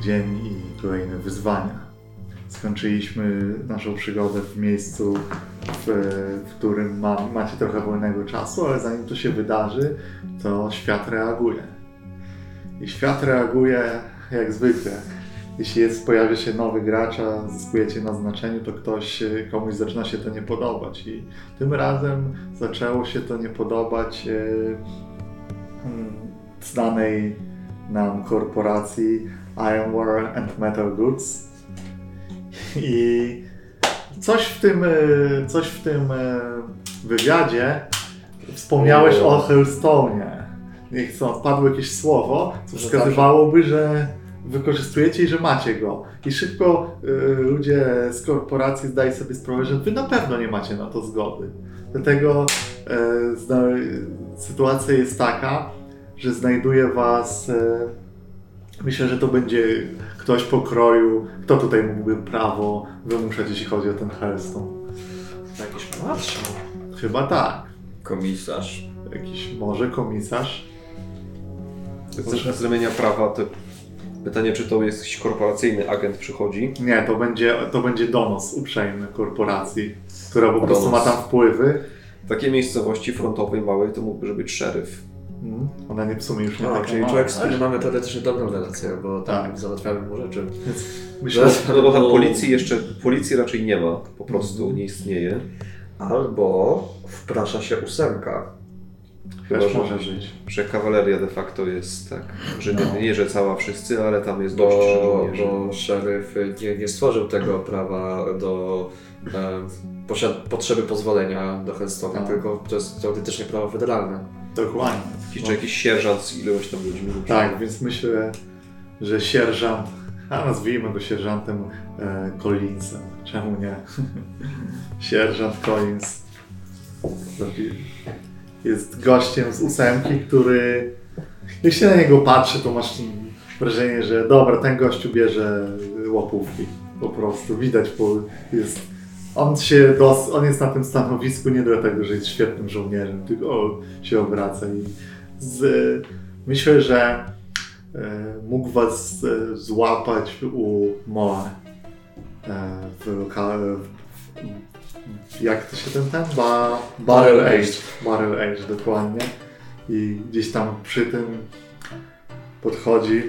dzień i kolejne wyzwania. Skończyliśmy naszą przygodę w miejscu, w, w którym ma, macie trochę wolnego czasu, ale zanim to się wydarzy, to świat reaguje. I świat reaguje jak zwykle. Jeśli jest, pojawia się nowy gracz, a zyskujecie na znaczeniu, to ktoś, komuś zaczyna się to nie podobać. I tym razem zaczęło się to nie podobać e, hmm, znanej nam korporacji Ironware and Metal Goods. I coś w tym, e, coś w tym e, wywiadzie wspomniałeś o Hellstone. Nie chcę, padło jakieś słowo, co wskazywałoby, że wykorzystujecie i że macie go. I szybko y, ludzie z korporacji zdają sobie sprawę, że wy na pewno nie macie na to zgody. Dlatego y, sytuacja jest taka, że znajduje was. Y, myślę, że to będzie ktoś po kroju. Kto tutaj mógłby prawo wymuszać, jeśli chodzi o ten Hearthstone? Jakiś marszał. Chyba tak. Komisarz. Jakiś może komisarz. Z, z ramienia prawa to pytanie, czy to jest jakiś korporacyjny agent przychodzi. Nie, to będzie, to będzie donos uprzejmy korporacji, która po prostu Donos. ma tam wpływy. W takiej miejscowości frontowej małej to mógłby być szeryf. Mm, Ona nie w sumie już nie No, taka czyli człowiek, z którym mamy teoretycznie dobrą relację, bo tam Tak. załatwiamy mu rzeczy. Myślę, Zaraz- No bo policji jeszcze, policji raczej nie ma, po prostu nie istnieje. Albo wprasza się ósemka. też Chyba, może że- być. Że kawaleria de facto jest tak, że nie, No. nie że cała wszyscy, ale tam jest dość Bo, żołnierzy. bo szeryf nie, nie stworzył tego prawa do e, potrzeby pozwolenia do Hellstone'a, Tak. tylko to jest teoretycznie prawo federalne. Dokładnie. Jakiś, No. czy jakiś sierżant z ilość tam ludźmi. Tak, więc myślę, że sierżant, a nazwijmy go sierżantem e, Collinsem. Czemu nie? Sierżant Collins jest gościem z ósemki, który jak się na niego patrzy, to masz wrażenie, że dobra, ten gościu bierze łapówki. Po prostu widać, bo jest on, się dos, on jest na tym stanowisku nie dlatego, że jest świetnym żołnierzem, tylko się obraca i z, myślę, że e, mógł was e, złapać u Moa e, w lokale. Jak to się ten ten? Ba, Barrel Age. Barrel Age, dokładnie. I gdzieś tam przy tym podchodzi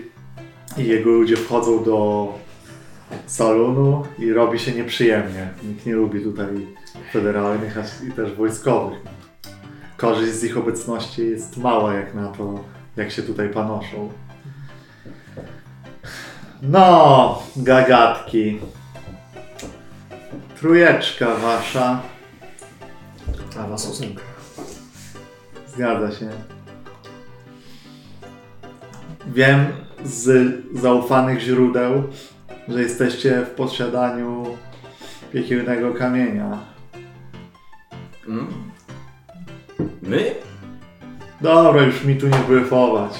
i jego ludzie wchodzą do salonu i robi się nieprzyjemnie. Nikt nie lubi tutaj federalnych i też wojskowych. Korzyść z ich obecności jest mała jak na to, jak się tutaj panoszą. No, gagatki. Trójeczka wasza. A was ósemka. Zgadza się. Wiem z zaufanych źródeł, że jesteście w posiadaniu piekielnego kamienia. Mm. My? Dobra, już mi tu nie błyfować.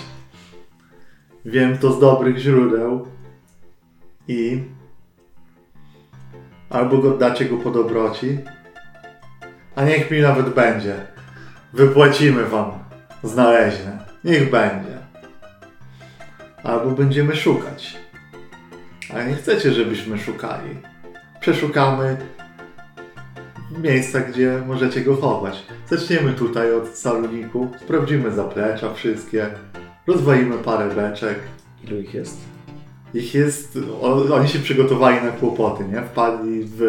Wiem to z dobrych źródeł. I albo go dacie go po dobroci, a niech mi nawet będzie. Wypłacimy wam znaleźne. Niech będzie. Albo będziemy szukać. Ale nie chcecie, żebyśmy szukali. Przeszukamy miejsca, gdzie możecie go chować. Zaczniemy tutaj od saloniku, sprawdzimy zaplecza wszystkie, rozwalimy parę beczek. Ilu ich jest? Ich jest, o, oni się przygotowali na kłopoty, nie? Wpadli w,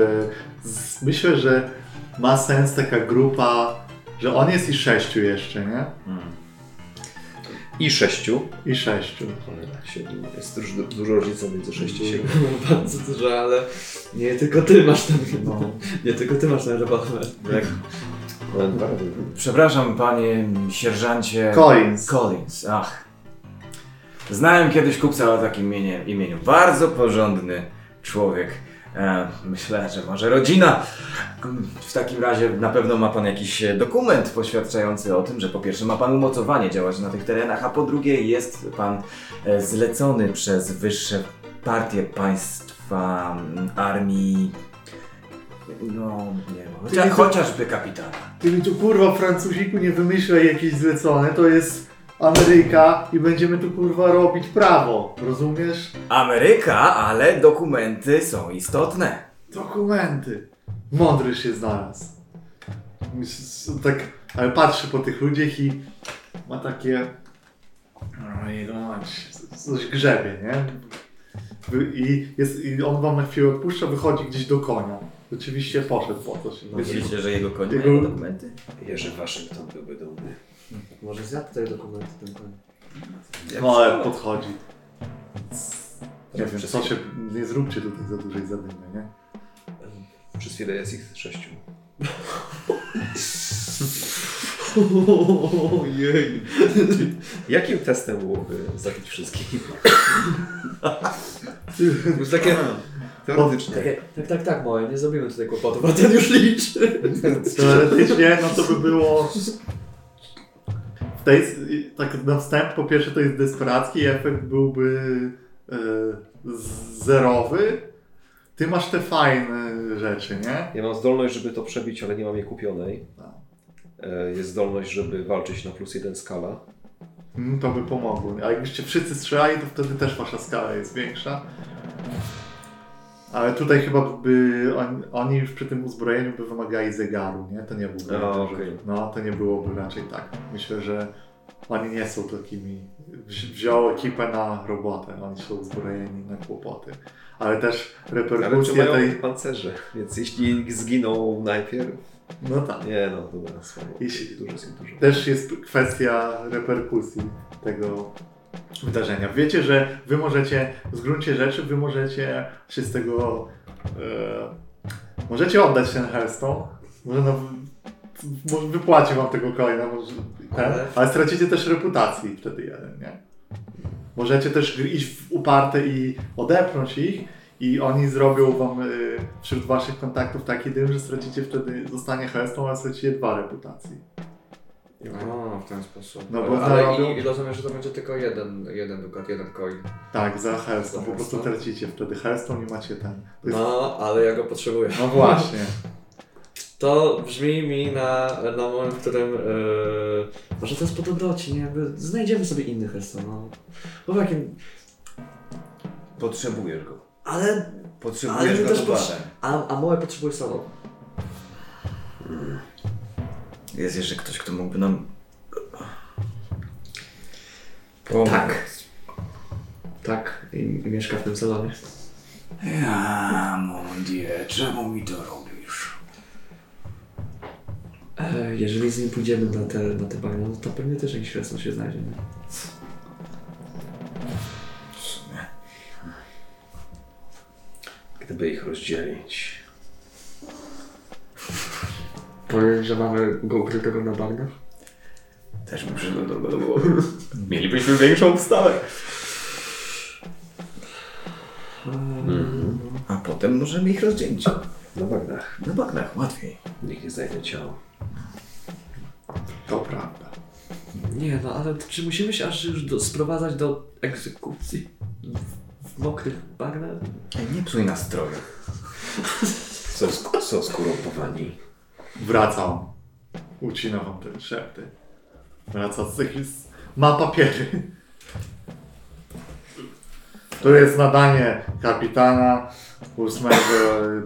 z, myślę, że ma sens taka grupa, że on jest i sześciu jeszcze, nie? Mm. I sześciu. I sześciu. Cholera, siedmiu. Jest dużo, dużo różnica między sześciu i siedmiu. Bardzo dużo, ale nie tylko ty masz ten, No. nie tylko ty masz ten rewolwer. Razy. Przepraszam, panie sierżancie. Collins. Collins, ach. Znałem kiedyś kupca o takim imieniu. imieniu. Bardzo porządny człowiek. E, myślę, że może rodzina. W takim razie na pewno ma pan jakiś e, dokument poświadczający o tym, że po pierwsze ma pan umocowanie działać na tych terenach, a po drugie jest pan e, zlecony przez wyższe partie państwa, armii. No, nie wiem. Chociażby kapitana. Ty mi tu kurwa Francuziku nie wymyślaj jakieś zlecone, to jest Ameryka i będziemy tu kurwa robić prawo, rozumiesz? Ameryka, ale dokumenty są istotne. Dokumenty. Mądry się znalazł. Myśl- Tak, ale patrzy po tych ludziach i ma takie. No jego mać, coś grzebie, nie? Wy- I, jest, I on wam na chwilę odpuszcza, wychodzi gdzieś do konia. Oczywiście poszedł po coś. Myślicie, że jego koń Jego- mają dokumenty? Jerzy Waszyngton byłby dumny. Może zjadł te dokumenty ten koń. No ale podchodzi. Nie wiem, co się. Nie zróbcie tutaj za dużej zadymy, nie? Przez chwilę jest ich sześciu. Ojej. Jakim testem byłoby zabić wszystkich? Już takie... Teoretycznie. takie tak, tak, tak, moje, nie zrobimy tutaj kłopotów, a ten już liczy. Teoretycznie, no to by było. W tej, tak na wstęp, po pierwsze to jest desperacki, efekt byłby e, zerowy. Ty masz te fajne rzeczy, nie? Ja mam zdolność, żeby to przebić, ale nie mam jej kupionej. Tak. E, Jest zdolność, żeby walczyć na plus jeden skala. Mm, To by pomogło. A jakbyście wszyscy strzelali, to wtedy też wasza skala jest większa. Ale tutaj chyba by oni, oni już przy tym uzbrojeniu by wymagali zegaru, nie? To nie byłby. A, duży- okej. No, to nie byłoby raczej tak. Myślę, że oni nie są takimi. wzi- Wziął ekipę na robotę, oni są uzbrojeni na kłopoty. Ale też Ale reperkusje mają tej. pancerze, więc jeśli zginą najpierw... No tak. Nie no, dobra, słabo. Jeśli- Dużo są dużo. Też jest kwestia reperkusji tego wydarzenia. Wiecie, że wy możecie, w gruncie rzeczy, wy możecie się z tego. E, możecie oddać ten Hearthstone. Może, no, może wypłaci wam tego coina, może ten, Ale- ale stracicie też reputacji wtedy jeden, nie? Możecie też iść w uparte i odepchnąć ich i oni zrobią wam y, wśród waszych kontaktów taki dym, że stracicie wtedy, zostanie Hearthstone, ale stracicie dwa reputacji. A, w ten sposób. No bo ale zarobią- i, i rozumiem, że to będzie tylko jeden, jeden dukat, jeden coin. Tak, za Hearthstone, po prostu tracicie wtedy Hearthstone i macie ten. Jest... No, ale ja go potrzebuję. no właśnie. To brzmi mi na, na moment, w którym yy, może to jest po dobroci, nie? Jakby znajdziemy sobie inny Hearthstone. No. Bo w jakim... Potrzebujesz go. Ale... Ale Potrzebujesz my go też potrze- a, a małe potrzebuje solo. Jest jeszcze ktoś, kto mógłby nam... Pomóc. Tak. Tak, i, i mieszka w tym salonie. Ja, mon dieu, czemu mi to robisz? E, jeżeli z nim pójdziemy na te, na te bagna, no to pewnie też jakiś Hearthstone się znajdzie, nie? Gdyby ich rozdzielić. Powiem, że mamy go ukrytego na bagnach. Też mi przyszło do do głowy. Mielibyśmy większą wstawę. A potem możemy ich rozdzielić. Na bagnach. Na bagnach, łatwiej. Nikt nie znajdzie ciała. To prawda. Nie, no ale czy musimy się aż już do, sprowadzać do egzekucji? W, mokrych bagnach? Ej, nie psuj nastroju. Są, sk- są skorumpowani. Wracam. Ucina wam te szepty. Wraca z jakiś... Ma papiery. Tu jest nadanie kapitana ósmego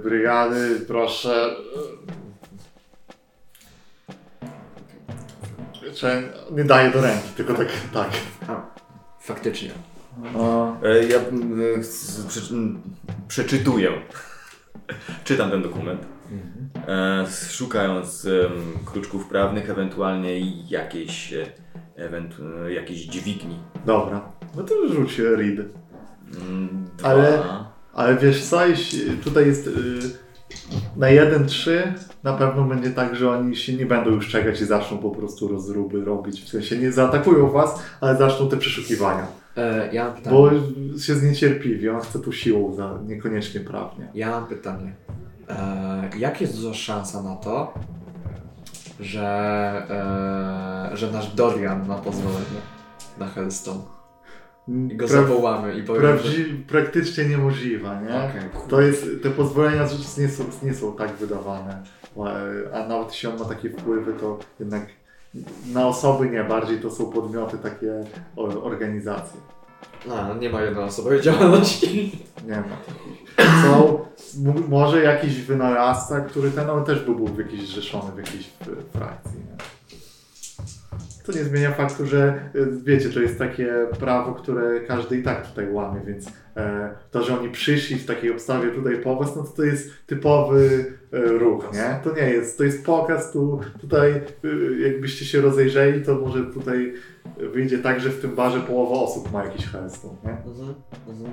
brygady. Proszę. Czy nie daje do ręki, tylko tak, tak. Faktycznie. E, Ja mm, e, s- przeczy- m, przeczytuję. Czytam ten dokument. E, szukając em, kluczków prawnych, ewentualnie jakieś, e, ewentu- e, jakieś dźwigni. Dobra. No to rzuć read. Mm, Dwa. Ale- Ale wiesz co, jeśli tutaj jest y, na 1-3 na pewno będzie tak, że oni się nie będą już czekać i zaczną po prostu rozruby robić. W sensie nie zaatakują was, ale zaczną te przeszukiwania. E, ja mam pytanie. Bo się zniecierpliwi, on chce tu siłą, za, niekoniecznie prawnie. Ja mam pytanie. E, jak jest duża szansa na to, że, e, że nasz Dorian ma pozwolenie na Hellstone? I go Pra- zawołamy i powiemy, że... praktycznie niemożliwa, nie? Cool. To jest, te pozwolenia nie są, nie są tak wydawane. A nawet jeśli on ma takie wpływy, to jednak na osoby nie, bardziej to są podmioty, takie organizacje. A, nie ma jednoosobowej działalności. Nie ma. Są może jakiś wynalazca, który ten on też by był w jakiejś zrzeszony w jakiejś frakcji. Nie? To nie zmienia faktu, że e, wiecie, to jest takie prawo, które każdy i tak tutaj łamie, więc e, to, że oni przyszli w takiej obstawie tutaj po was, no to to jest typowy e, ruch, nie? To nie jest, to jest pokaz tu, tutaj e, jakbyście się rozejrzeli, to może tutaj wyjdzie tak, że w tym barze połowa osób ma jakiś Hearthstone, nie? Mhm, mhm.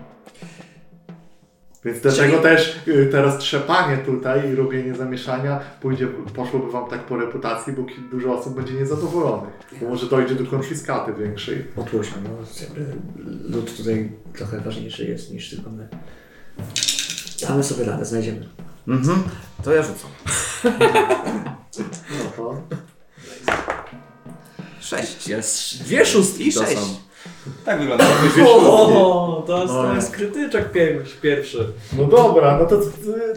Więc dlatego Czyli- też y, teraz trzepanie tutaj i robienie zamieszania pójdzie, poszłoby wam tak po reputacji, bo dużo osób będzie niezadowolonych. Bo może dojdzie do konfiskaty większej. Odpuszczam, no lud tutaj trochę ważniejszy jest niż tylko my. Damy sobie radę, znajdziemy. Mhm. To ja rzucam. No to. Sześć. Jest dwie szóstki sześć. Tak wygląda. O, to jest, No to nie. jest krytyczek pierwszy. No dobra, no to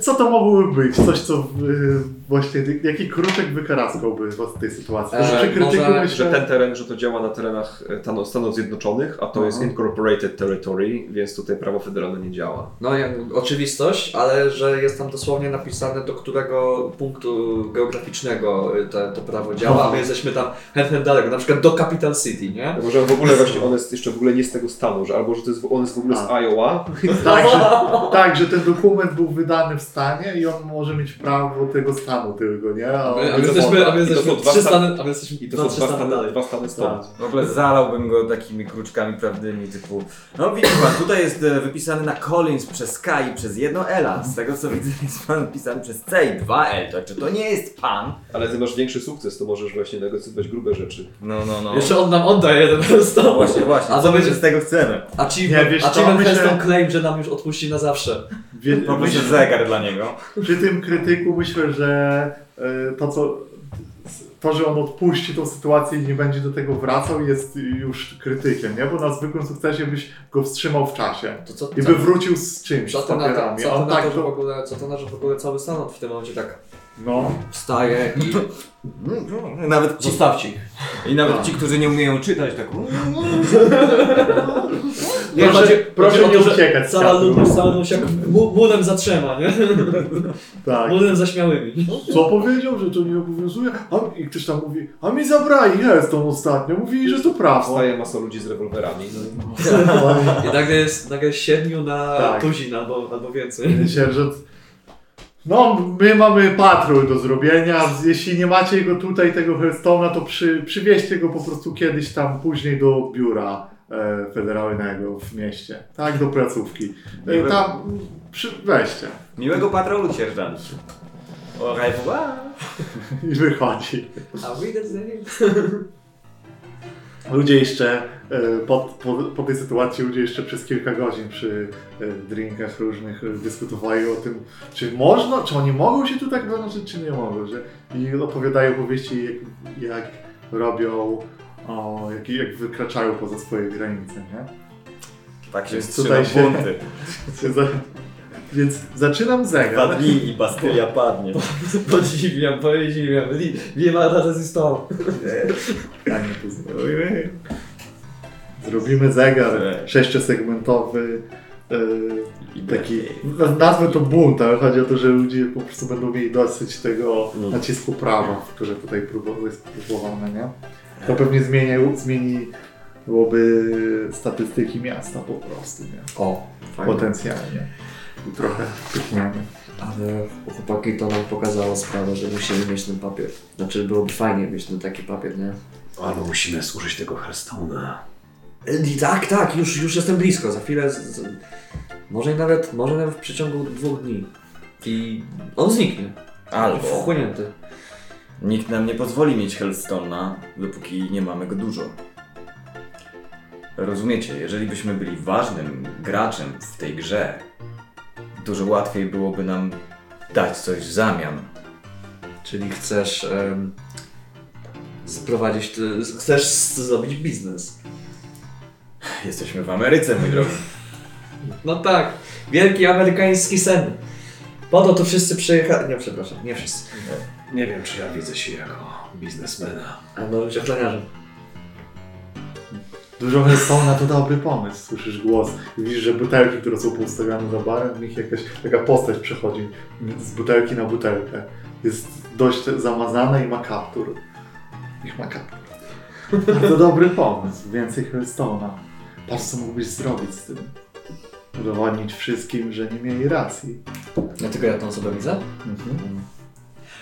co to mogłoby być? Coś, co y, właśnie, jaki kruczek wykaraskałby was w tej sytuacji? E, Może myślę... Że ten teren, że to działa na terenach e, Tano- Stanów Zjednoczonych, a to jest Aha. Incorporated Territory, więc tutaj prawo federalne nie działa. No jak, oczywistość, ale że jest tam dosłownie napisane do którego punktu geograficznego y, te, to prawo działa, a my jesteśmy tam chętnie daleko, na przykład do Capital City, nie? Może w ogóle właśnie on jest jeszcze w ogóle nie z tego stanu, że albo że to jest, on jest w ogóle z A. Iowa, Tak że, tak, że ten dokument był wydany w stanie i on może mieć prawo tego stanu tylko, nie? A, my, a my jesteśmy, a my I to są jesteśmy dwa stany, a my jesteśmy i to są trzy dwa stany dwa stany stąd. W ogóle zalałbym go takimi kruczkami prawdymi typu No widzi pan, tutaj jest e, wypisany na Collins przez K i przez jedno L, a z tego co widzę jest pan wypisany przez C i dwa L, to czy to nie jest pan? Ale ty masz większy sukces, to możesz właśnie negocjować grube rzeczy. No, no, no. Jeszcze on nam oddaje jeden stop. Właśnie, właśnie, A co my będzie- z tego chcemy? Achievement, Nie, wiesz co, achievement myślę- claim, że nam już odpuści na zawsze. Wie, Po prostu myślę- zegar dla niego. Przy tym krytyku myślę, że e, to co to, że on odpuści tą sytuację i nie będzie do tego wracał jest już krytykiem, nie? Bo na zwykłym sukcesie byś go wstrzymał w czasie To co, i by wrócił z czymś, co z to na to, papierami. co to na tak to, że w to, ogóle, co to na, że w ogóle cały stanąd w tym momencie tak no, wstaje i Nawet ci, zostawcie ich. I nawet Tak. ci, którzy nie umieją czytać, tak. Nie, Proszę- chodzi- proszę nie uciekać Cała ludność, jak mu- młodem zatrzyma, nie? tak. Młodem zaśmiałymi. Co powiedział, że to nie obowiązuje? A, I ktoś tam mówi, a mi zabrali Hearthstone ostatnio, mówili, że to prawo. Wstaje masa ludzi z rewolwerami. No i I nagle jest, nagle jest siedmiu na Tak. tuzin albo, albo więcej. Sierżant. No, my mamy patrol do zrobienia. Jeśli nie macie go tutaj, tego Hearthstone'a, to przy, przywieźcie go po prostu kiedyś tam później do biura e, federalnego w mieście. Tak, do placówki. E, Miłe- tam przy, weźcie. Miłego patrolu, sierżant. Revoir. I wychodzi. A widzę, Ludzie jeszcze po, po, po tej sytuacji ludzie jeszcze przez kilka godzin przy e, drinkach różnych e, dyskutowali o tym, czy można, czy oni mogą się tu tak zanurzyć, czy nie mogą, że i opowiadają opowieści, jak, jak robią, o, jak, jak wykraczają poza swoje granice, nie? Tak się Więc tutaj się- bunty. Za- Więc zaczynam Dwa zegar. dni i Bastylia padnie. Podziwiam, podziwiam. Nie ma resistance. Ja nie pozwolę. Zrobimy zegar Tak. sześciosegmentowy. I taki, nazwę to bunt, ale chodzi o to, że ludzie po prostu będą mieli dosyć tego No. nacisku prawa, które tutaj jest próbowane, nie? To pewnie zmienia, zmieniłoby statystyki miasta po prostu, nie? O, fajnie. Potencjalnie. I trochę pykniemy. Ale chłopaki to nam pokazało sprawę, że musimy mieć ten papier. Znaczy byłoby fajnie mieć ten taki papier, nie? Albo musimy służyć tego Hearthstone'a. I tak, tak, już, już jestem blisko. Za chwilę. Z, z, może nawet, może nawet w przeciągu dwóch dni. I on zniknie. Albo Wchłonięty. nikt nam nie pozwoli mieć Hellstone'a, dopóki nie mamy go dużo. Rozumiecie, jeżeli byśmy byli ważnym graczem w tej grze, dużo łatwiej byłoby nam dać coś w zamian. Czyli chcesz em, sprowadzić, chcesz zrobić biznes. Jesteśmy w Ameryce, mój drogi. No tak, wielki amerykański sen. Po to tu wszyscy przyjechali. Nie, przepraszam, nie wszyscy. Nie wiem, czy ja widzę się jako biznesmena. A może być ochroniarzem. Dużo Hearthstone'a to dobry pomysł. Słyszysz głos i widzisz, że butelki, które są poustawiane za barem, w nich jakaś taka postać przechodzi z butelki na butelkę. Jest dość zamazana i ma kaptur. Niech ma kaptur. Bardzo dobry pomysł. Więcej Hearthstone'a. Patrz, co mógłbyś zrobić z tym. Udowodnić wszystkim, że nie mieli racji. Tylko ja tą osobę widzę? Mhm.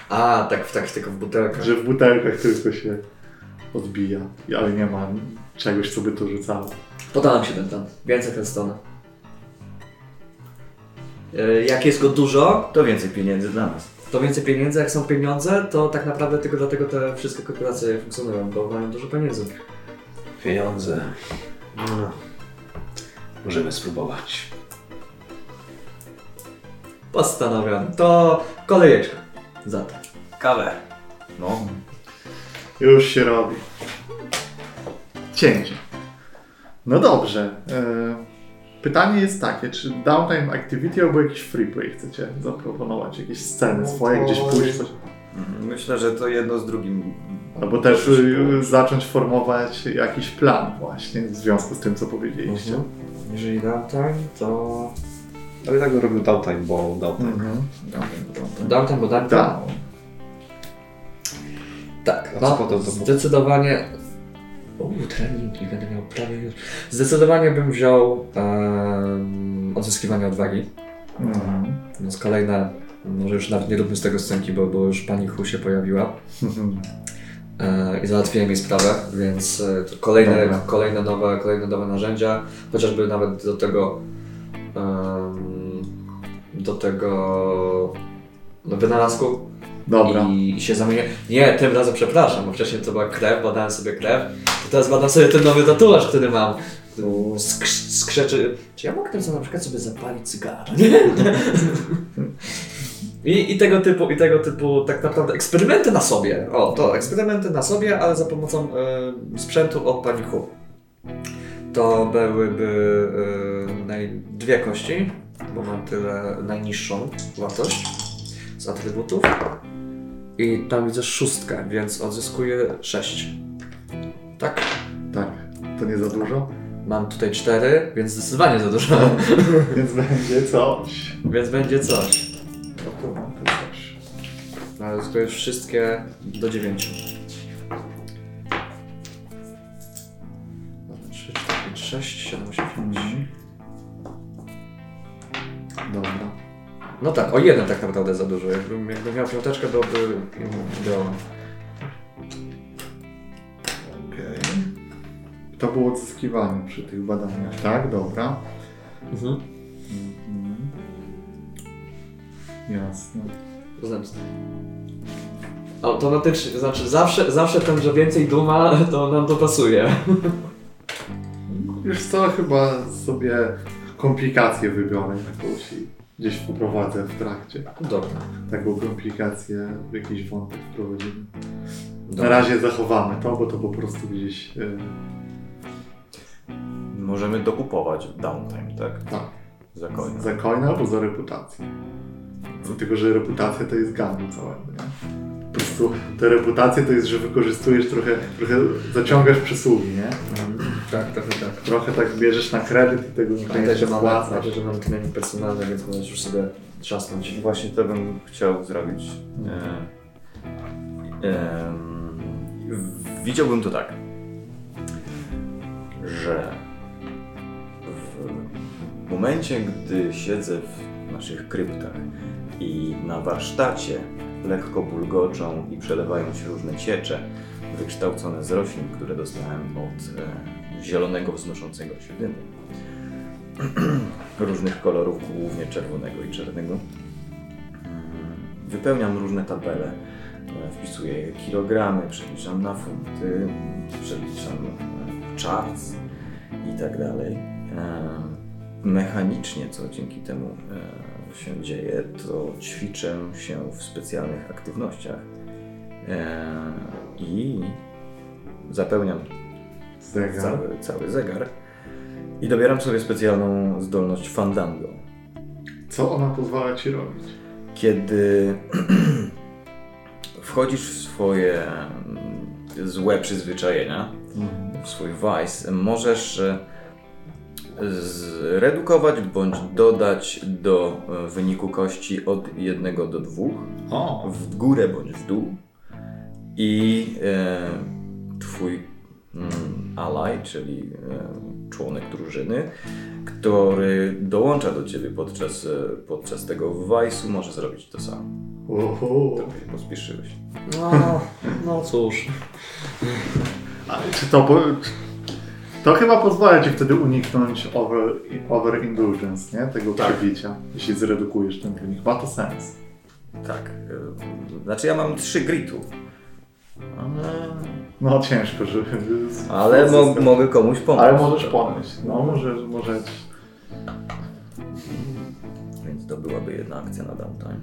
A, tak, tak tylko w butelkach. Że w butelkach tylko się odbija, ale nie ma czegoś, co by to rzucało. Podałem się ten tam. Więcej Hearthstone'a. Yy, Jak jest go dużo, To więcej pieniędzy dla nas. to więcej pieniędzy. Jak są pieniądze, to tak naprawdę tylko dlatego te wszystkie korporacje funkcjonują, bo mają dużo pieniędzy. Pieniądze. No. Możemy spróbować. Postanowiam. To kolejeczka. Za to. Kawę. No. Już się robi. Cięcie. No dobrze. e, Pytanie jest takie, czy downtime activity albo jakiś freeplay chcecie zaproponować? Jakieś sceny swoje, gdzieś pójść coś? Myślę, że to jedno z drugim. Albo też y, zacząć formować jakiś plan właśnie w związku z tym, co powiedzieliście. Mhm. Jeżeli downtime, to... Ale tak robił downtime, bo downtime. Mhm. Downtime, bo downtime. Down. Tak, A co no, potem to zdecydowanie... Uuu, treningi, będę miał prawie już. Zdecydowanie bym wziął um, odzyskiwanie odwagi. Mhm. Więc kolejne, może już nawet nie róbmy z tego scenki, bo, bo już pani Hu się pojawiła e, i załatwiłem jej sprawę, więc e, kolejne, Dobra. kolejne, nowe, kolejne nowe narzędzia, chociażby nawet do tego do tego no, wynalazku Dobra. i się zamienię. Nie, tym razem przepraszam, bo wcześniej to była krew, badałem sobie krew, to teraz badam sobie ten nowy tatuaż, który mam. Skrz- Skrzeczy. Czy ja mogę teraz na przykład sobie zapalić cygara? Nie? I, I tego typu, i tego typu tak naprawdę eksperymenty na sobie. O, to eksperymenty na sobie, ale za pomocą e, sprzętu od pani Hu. To byłyby naj, dwie kości, bo mam tyle najniższą wartość z atrybutów. I tam widzę szóstkę, więc odzyskuję sześć. Tak? Tak. To nie za dużo? Mam tutaj cztery, więc zdecydowanie za dużo. Więc będzie coś. więc będzie coś. Już wszystkie do dziewięciu. Dobra, Trzy, cztery, pięć, sześć, siedem, osiem, dziewięć. Dobra. No tak, o jeden tak naprawdę za dużo. Jakbym, jakbym miał piąteczkę, byłoby idealne. Okej. To było odzyskiwanie przy tych badaniach, tak? Dobra. Mhm. Mhm. Jasne. Zemsta. Automatycznie, znaczy zawsze, zawsze ten, że więcej duma, to nam to pasuje. Wiesz co, chyba sobie komplikację wybiorę jakąś i gdzieś wprowadzę w trakcie. Dobra. Taką komplikację w jakiś wątek wprowadzimy. Na Dobra. razie zachowamy to, bo to po prostu gdzieś... Yy, Możemy dokupować downtime, tak? tak. Za coina. Za coina albo za reputację. Tylko, że reputacja to jest gamble całego, nie? Po prostu te reputacje to jest, że wykorzystujesz trochę, trochę zaciągasz przysługi, nie? Tak, trochę tak. Trochę tak bierzesz na kredyt i tego Pamiętaj, niekoniecznie że mamy, spłacasz. pamiętaj, że mamy trening personalny, więc możesz już sobie trzasnąć. Właśnie to bym chciał zrobić. E, em, widziałbym to tak, że w momencie, gdy siedzę w naszych kryptach i na warsztacie lekko bulgoczą i przelewają się różne ciecze wykształcone z roślin, które dostałem od e, zielonego wznoszącego się dymu. różnych kolorów, głównie czerwonego i czarnego. Mm, Wypełniam różne tabele, e, wpisuję kilogramy, przeliczam na funty, przeliczam e, charts i tak dalej. E, Mechanicznie, co dzięki temu się dzieje, to ćwiczę się w specjalnych aktywnościach e, i zapełniam Zegar. cały, cały zegar i dobieram sobie specjalną zdolność fandango. Co ona pozwala ci robić? kiedy wchodzisz w swoje mm, złe przyzwyczajenia, w swój vice, możesz e, zredukować bądź dodać do e, wyniku kości od 1 do 2 O, w górę bądź w dół i e, twój mm, ally, czyli e, członek drużyny, który dołącza do ciebie podczas, e, podczas tego wajsu, może zrobić to samo. uhu. Trochę się pospieszyłeś. No, no cóż. A czy to, czy- to chyba pozwala ci wtedy uniknąć over, overindulgence, nie? Tego Tak. przebicia, jeśli zredukujesz ten wynik. Ma to sens. Tak. Znaczy ja mam trzy gritu. Ale, No ciężko, żeby... ale mo- mogę komuś pomóc. Ale możesz ponieść. No, może, może... Więc to byłaby jedna akcja na downtime.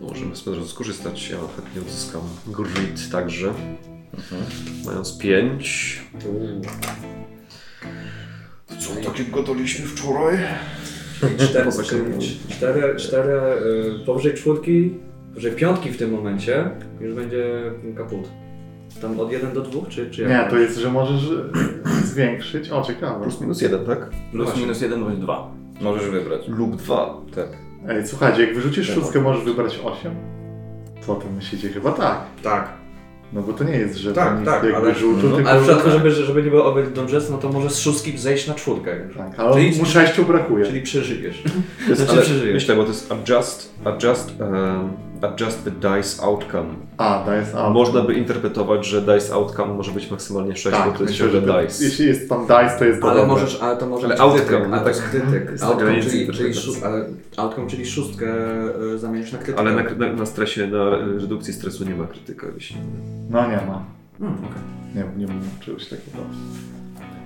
No, Możemy razu skorzystać. Ja chętnie odzyskam grit także. Mając 5. Co takiego daliśmy wczoraj? Cztery, cztery, cztery y, powyżej czwórki, powyżej piątki w tym momencie już będzie kaput. Tam od 1 do 2, czy, czy jak? Nie, to jest, że możesz e, zwiększyć. O, ciekawe. Plus minus 1, tak? Plus Właśnie. minus jeden bądź dwa. Możesz wybrać. Lub 2. Tak. Ej, słuchajcie, jak wyrzucisz Nie szóstkę, możesz wybrać 8? Co ty myślicie? Chyba tak. Tak. No bo to nie jest, że Tak, tam tak, jakby ale- żółto, no, tylko... Ale w przypadku, żeby, żeby nie było overdose, no to może z szóstki zejść na czwórkę. Tak, ale Czyli- mu sześciu brakuje. Czyli przeżyjesz. To jest, Znaczy przeżyjesz. myślę, bo to jest adjust, adjust, um, adjust the dice outcome. A, to jest out. Można by interpretować, że dice outcome może być maksymalnie 6, bo Tak, to jest myślę, ciągle to, dice. jeśli jest tam dice, to jest Ale dobre. możesz, ale to może Ale być outcome, krytyk, no ale to jest tak. krytyk. Outcome, granicy czyli, czyli, interpretacji. szó- ale outcome, czyli szóstkę y, zamienisz na krytykę. Ale na, na, na stresie, na redukcji stresu nie ma krytyka. Jeśli... No nie ma. Hmm, okej. Nie, nie mam czegoś takiego.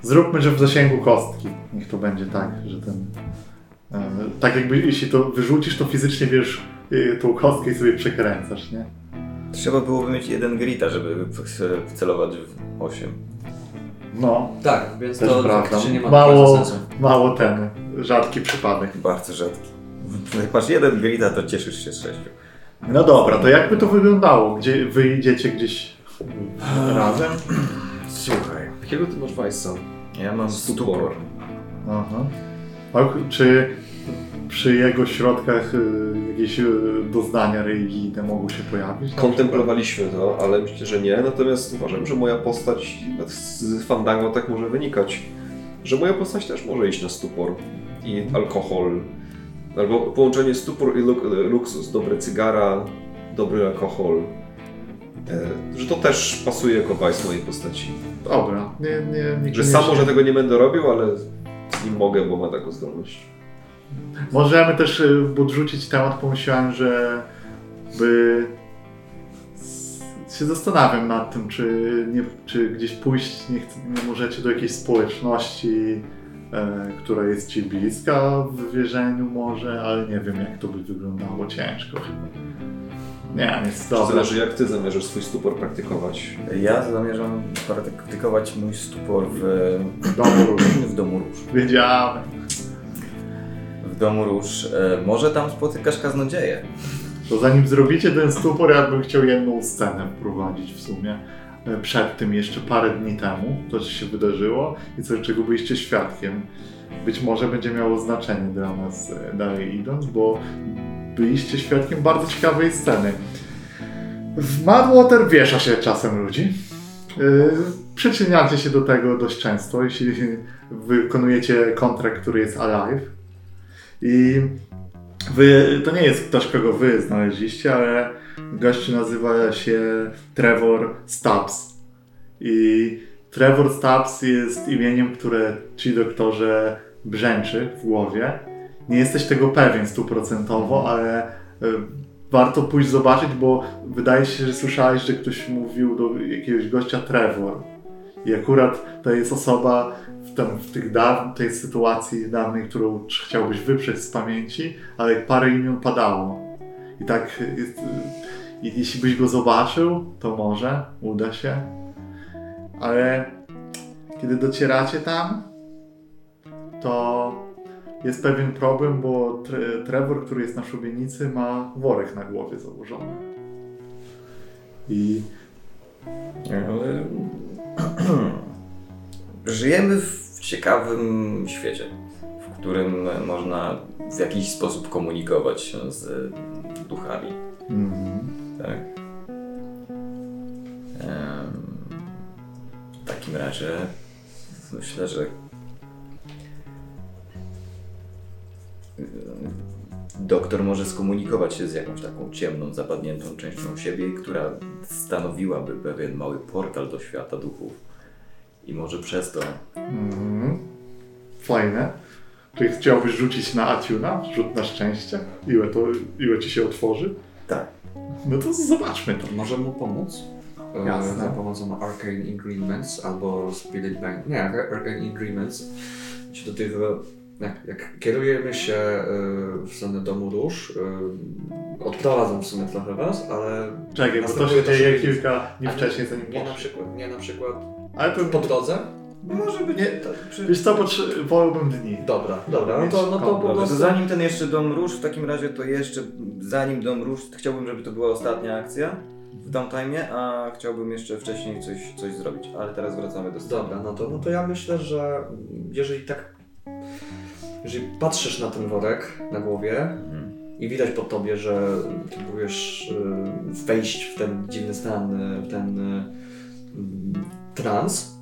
Zróbmy, że w zasięgu kostki. Niech to będzie tak, że ten... E, tak jakby, jeśli to wyrzucisz, to fizycznie wiesz e, tą kostkę i sobie przekręcasz, nie? Trzeba byłoby mieć jeden grita, żeby wcelować w 8. No, Tak, więc też to prawda. faktycznie nie ma Mało, sensu. mało ten, rzadki przypadek. Bardzo rzadki. Jak masz jeden grita, to cieszysz się z sześciu. No dobra, to jakby to wyglądało? Gdzie wy idziecie gdzieś razem? Słuchaj. Jakiego ty masz Weissa? Ja mam Stupor. stupor. Aha. Czy przy jego środkach y, jakieś y, doznania religijne mogą się pojawić? Kontemplowaliśmy to, ale myślę, że nie. Natomiast uważam, że moja postać z Fandango tak może wynikać, że moja postać też może iść na stupor i alkohol. Albo połączenie stupor i luk luksus. Dobre cygara, dobry alkohol. E, że to też pasuje jako vice mojej postaci. Dobra, nie, nie, nie Że sam może tego nie będę robił, ale z nim mogę, bo ma taką zdolność. Możemy też y, podrzucić temat, pomyślałem, że by się zastanawiam nad tym, czy, nie, czy gdzieś pójść nie, nie możecie do jakiejś społeczności, e, która jest ci bliska w wierzeniu może, ale nie wiem jak to by wyglądało, ciężko chyba. Nie, jest To dobra. zależy jak ty zamierzasz swój stupor praktykować. Ja zamierzam praktykować mój stupor w, Domu róż. w domu róż. Wiedziałem. W domu róż. E, może tam spotykasz kaznodzieję. To zanim zrobicie ten stupor, ja bym chciał jedną scenę wprowadzić w sumie. E, Przed tym jeszcze parę dni temu, to co się wydarzyło i co, czego byliście świadkiem. Być może będzie miało znaczenie dla nas e, dalej idąc, bo byliście świadkiem bardzo ciekawej sceny. W Madwater wiesza się czasem ludzi. Yy, Przyczyniacie się do tego dość często, jeśli wykonujecie kontrakt, który jest alive. I Wy, to nie jest ktoś, kogo wy znaleźliście, ale gościu nazywa się Trevor Stubbs. I Trevor Stubbs jest imieniem, które ci doktorze brzęczy w głowie. Nie jesteś tego pewien stuprocentowo, ale y, warto pójść zobaczyć, bo wydaje się, że słyszałeś, że ktoś mówił do jakiegoś gościa Trevor. I akurat to jest osoba w, tym, w tych daw, tej sytuacji dawnej, którą chciałbyś wyprzeć z pamięci, ale parę imion padało. I tak jest, i jeśli byś go zobaczył, to może uda się. Ale kiedy docieracie tam, to jest pewien problem, bo tre, Trevor, który jest na szubienicy, ma worek na głowie założony. I Ale... Żyjemy w ciekawym świecie, w którym można w jakiś sposób komunikować się z duchami. mhm. Tak. W takim razie myślę, że doktor może skomunikować się z jakąś taką ciemną, zapadniętą częścią siebie, która stanowiłaby pewien mały portal do świata duchów. I może przez to Mhm. Fajne. Czyli chciałbyś rzucić na Atuna? Rzut na szczęście? Ile, to, ile ci się otworzy? Tak. No to zobaczmy to. Może mu pomóc? E, Jasne. Za pomocą Arcane Agreements albo Spirit Bank. Nie, Ar- Arcane Agreements. Czy do tego, jak, jak kierujemy się e, w stronę domu róż, e, odprowadzam w sumie trochę was, ale Czekaj, bo to się dzieje kilka dni wcześniej, zanim nie na przykład, nie na przykład Ale to po drodze. może być. Nie, tak, przy- Wiesz co, potrze- wolałbym dni. Dobra, dobra, no to, no to po to prostu... zanim ten jeszcze Dom Róż, w takim razie to jeszcze, zanim Dom Róż, chciałbym, żeby to była ostatnia akcja w downtime, a chciałbym jeszcze wcześniej coś, coś zrobić, ale teraz wracamy do sceny. Dobra, no to, no to ja myślę, że jeżeli tak. Jeżeli patrzysz na ten worek na głowie Mhm. i widać po tobie, że próbujesz y, wejść w ten dziwny stan, y, w ten y, trans,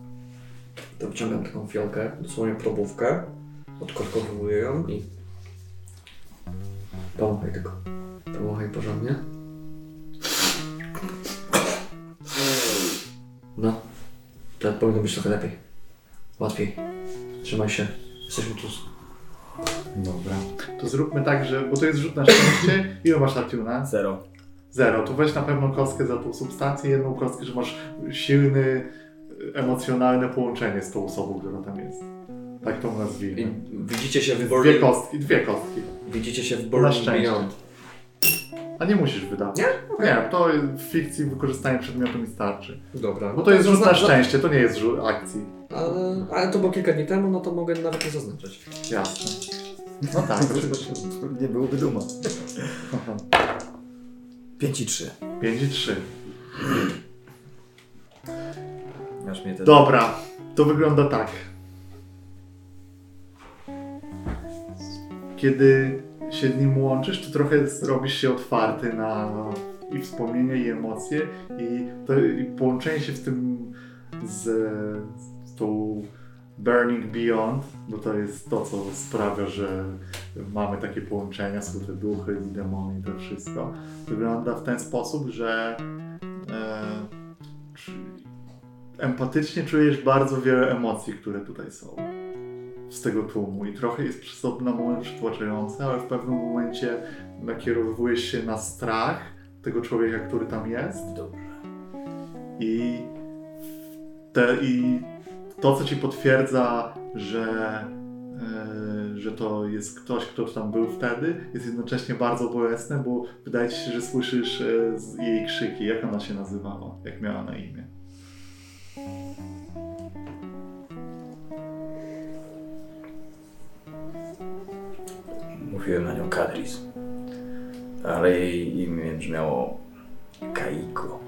to wyciągam taką fiolkę, dosłownie probówkę, odkorkowuję ją i pomachaj tylko. Pomachaj porządnie. No, to powinno być trochę lepiej. Łatwiej. Trzymaj się. Jesteśmy tu. Dobra. To zróbmy tak, że. Bo to jest rzut na szczęście. Ile masz Atuna? Zero. Zero. To weź na pewno kostkę za tą substancję, jedną kostkę, że masz silny, emocjonalne połączenie z tą osobą, która tam jest. Tak to I nazwijmy. widzicie się w Dwie Burning... kostki, dwie kostki. Widzicie się w Na Burning szczęście. Beyond. A nie musisz wydawać. Nie? Nie, to w fikcji wykorzystanie przedmiotu mi starczy. Dobra. Bo to jest rzut na szczęście, to nie jest rzut akcji. Ale, ale to było kilka dni temu, no to mogę nawet nie zaznaczać. Jasne. No tak. Nie byłoby duma. Aha. 5 i 3. 5 i 3. Aż mnie ten... Dobra, to wygląda tak. Kiedy się z nim łączysz, to trochę robisz się otwarty na i wspomnienia, i emocje, i, to, i połączenie się w tym z, z tą Burning Beyond, bo to jest to, co sprawia, że mamy takie połączenia, są te duchy i demony i to wszystko. Wygląda w ten sposób, że e, empatycznie czujesz bardzo wiele emocji, które tutaj są z tego tłumu i trochę jest przez to na moment przytłaczające, ale w pewnym momencie nakierowujesz się na strach tego człowieka, który tam jest Dobrze. i, te, i to, co ci potwierdza, że, e, że to jest ktoś, kto tam był wtedy, jest jednocześnie bardzo bolesne, bo wydaje ci się, że słyszysz z jej krzyki. Jak ona się nazywała? Jak miała na imię? Mówiłem na nią Kadris. Ale jej imię brzmiało Kaiko.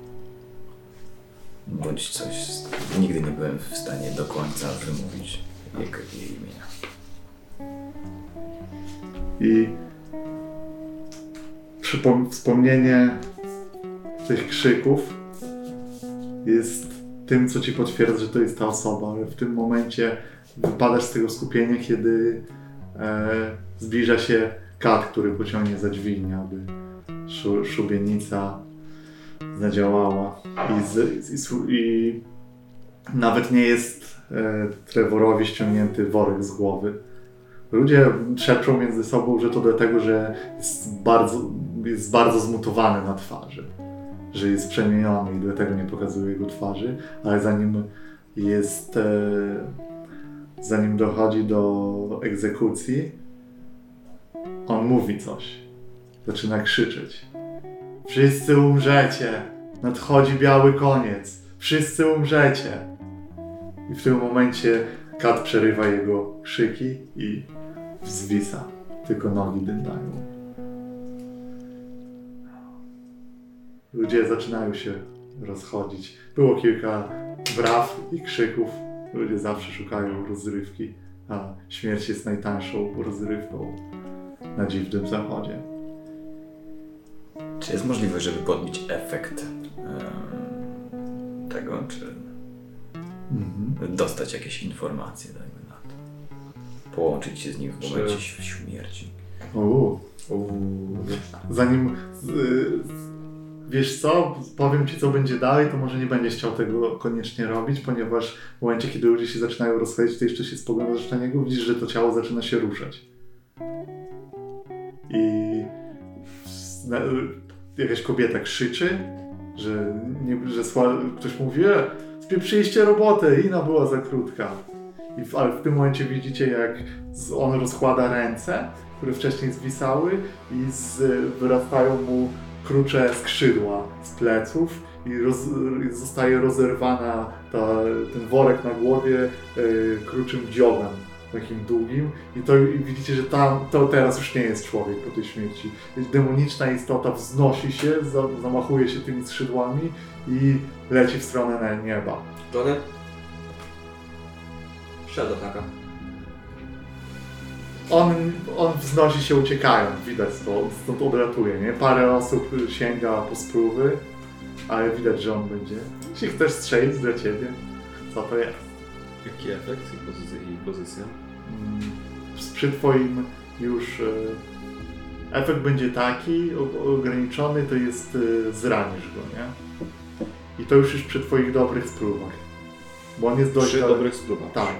Bądź coś. Nigdy nie byłem w stanie do końca wymówić jej imienia. I przypom- wspomnienie tych krzyków jest tym, co ci potwierdza, że to jest ta osoba, ale w tym momencie wypadasz z tego skupienia, kiedy e, zbliża się kat, który pociągnie za dźwignię, aby szu- szubienica zadziałała. I, z, i, i nawet nie jest e, Trevorowi ściągnięty worek z głowy. Ludzie szepczą między sobą, że to dlatego, że jest bardzo, jest bardzo zmutowany na twarzy. Że jest przemieniony i dlatego nie pokazuje jego twarzy, ale zanim jest. E, zanim dochodzi do egzekucji, on mówi coś. Zaczyna krzyczeć. Wszyscy umrzecie! Nadchodzi biały koniec! Wszyscy umrzecie! I w tym momencie Kat przerywa jego krzyki i zwisa. Tylko nogi dętają. Ludzie zaczynają się rozchodzić. Było kilka braw i krzyków. Ludzie zawsze szukają rozrywki, a śmierć jest najtańszą rozrywką na dziwnym zachodzie. Czy jest możliwość, żeby podbić efekt em, tego, czy Mhm. dostać jakieś informacje, dajmy na to? Połączyć się z nim w Czy- momencie śmierci. Uuu. Zanim y, wiesz co, powiem ci co będzie dalej, to może nie będziesz chciał tego koniecznie robić, ponieważ w momencie, kiedy ludzie się zaczynają rozchodzić, to jeszcze się spoglądasz na niego, widzisz, że to ciało zaczyna się ruszać. I na, jakaś kobieta krzyczy, że, nie, że ktoś mówi, e, spieprzyliście robotę, Ina była za krótka. I w, ale w tym momencie widzicie, jak on rozkłada ręce, które wcześniej zwisały i z, wyrastają mu krucze skrzydła z pleców i roz, i zostaje rozerwana ta, ten worek na głowie e, kruczym dziobem takim długim i to i widzicie, że tam, to teraz już nie jest człowiek po tej śmierci. Demoniczna istota wznosi się, za, zamachuje się tymi skrzydłami i leci w stronę na- nieba. Johnny? Shadow taka. On, on wznosi się uciekając, widać to, stąd odlatuje, nie? Parę osób sięga po sprówy, ale widać, że on będzie. Jeśli chcesz strzelić dla ciebie, co to jest? Jaki efekt Mm, Przy twoim już e, efekt będzie taki ograniczony, to jest e, zranisz go, nie? I to już jest przy twoich dobrych spróbach. Bo on jest dość... Przy dobrych spróbach. Tak.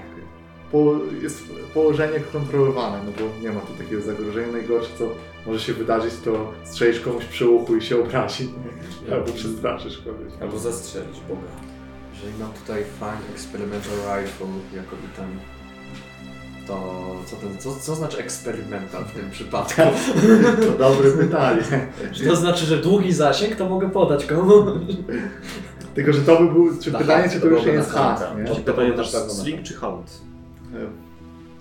Po, jest położenie kontrolowane, no bo nie ma tu takiego zagrożenia. Najgorsze, co może się wydarzyć, to strzelisz komuś przy uchu i się obrazi, nie? albo przestraszysz kogoś. Albo zastrzelić Boga. Jeżeli mam tutaj Find Experimental Rifle jako item, to co, to, co, co znaczy experimental w tym przypadku? To dobre pytanie. Czy to znaczy, że długi zasięg to mogę podać komu? Tylko, że to by był, czy Na pytanie, hunt, czy to to już nie jest hunt, hunt. nie? To pytanie na też sling czy hunt?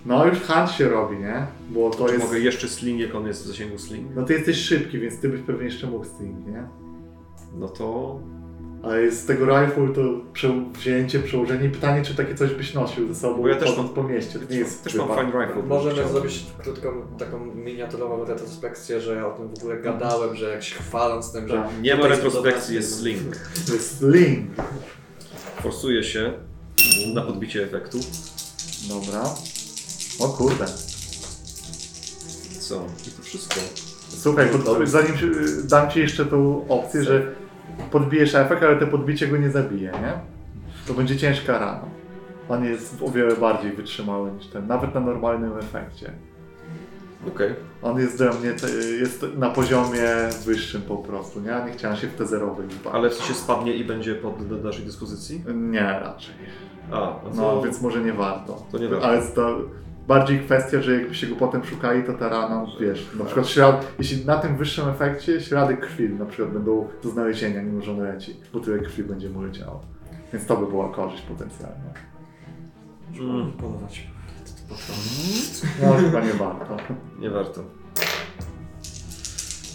No już hunt się robi, nie? Bo to Czy jest... mogę jeszcze sling, jak on jest w zasięgu sling? No ty jesteś szybki, więc ty byś pewnie jeszcze mógł sting, nie? No to... Ale z tego rifle to prze- wzięcie, przełożenie i pytanie, czy takie coś byś nosił ze sobą Bo ja też mam- po mieście. To nie jest też mam fine rifle. Możemy zrobić krótką, taką miniaturową retrospekcję, że ja o tym w ogóle gadałem, że jak się chwaląc tym, że Tak. Nie ma retrospekcji, jest sling. To jest sling. Forsuje się na podbicie efektu. Dobra. O kurde. Co? I to wszystko. Słuchaj, pod, zanim dam ci jeszcze tą opcję, że podbijesz efekt, ale to podbicie go nie zabije, nie? To będzie ciężka rana. On jest o wiele bardziej wytrzymały niż ten, nawet na normalnym efekcie. Okej. On jest dla mnie, jest na poziomie wyższym po prostu, nie? Nie chciałem się w te bawić. Ale w sensie spadnie i będzie pod do naszej dyspozycji? Nie, raczej. A, no, No, więc może nie warto. To nie warto. Ale to bardziej kwestia, że jakbyście go potem szukali, to ta rana, wiesz, na przykład ślad, jeśli na tym wyższym efekcie ślady krwi na przykład będą do znalezienia, mimo że on leci, bo tyle krwi będzie mu leciało. Więc to by była korzyść potencjalna. Mm, Polować. No, chyba nie warto. nie warto.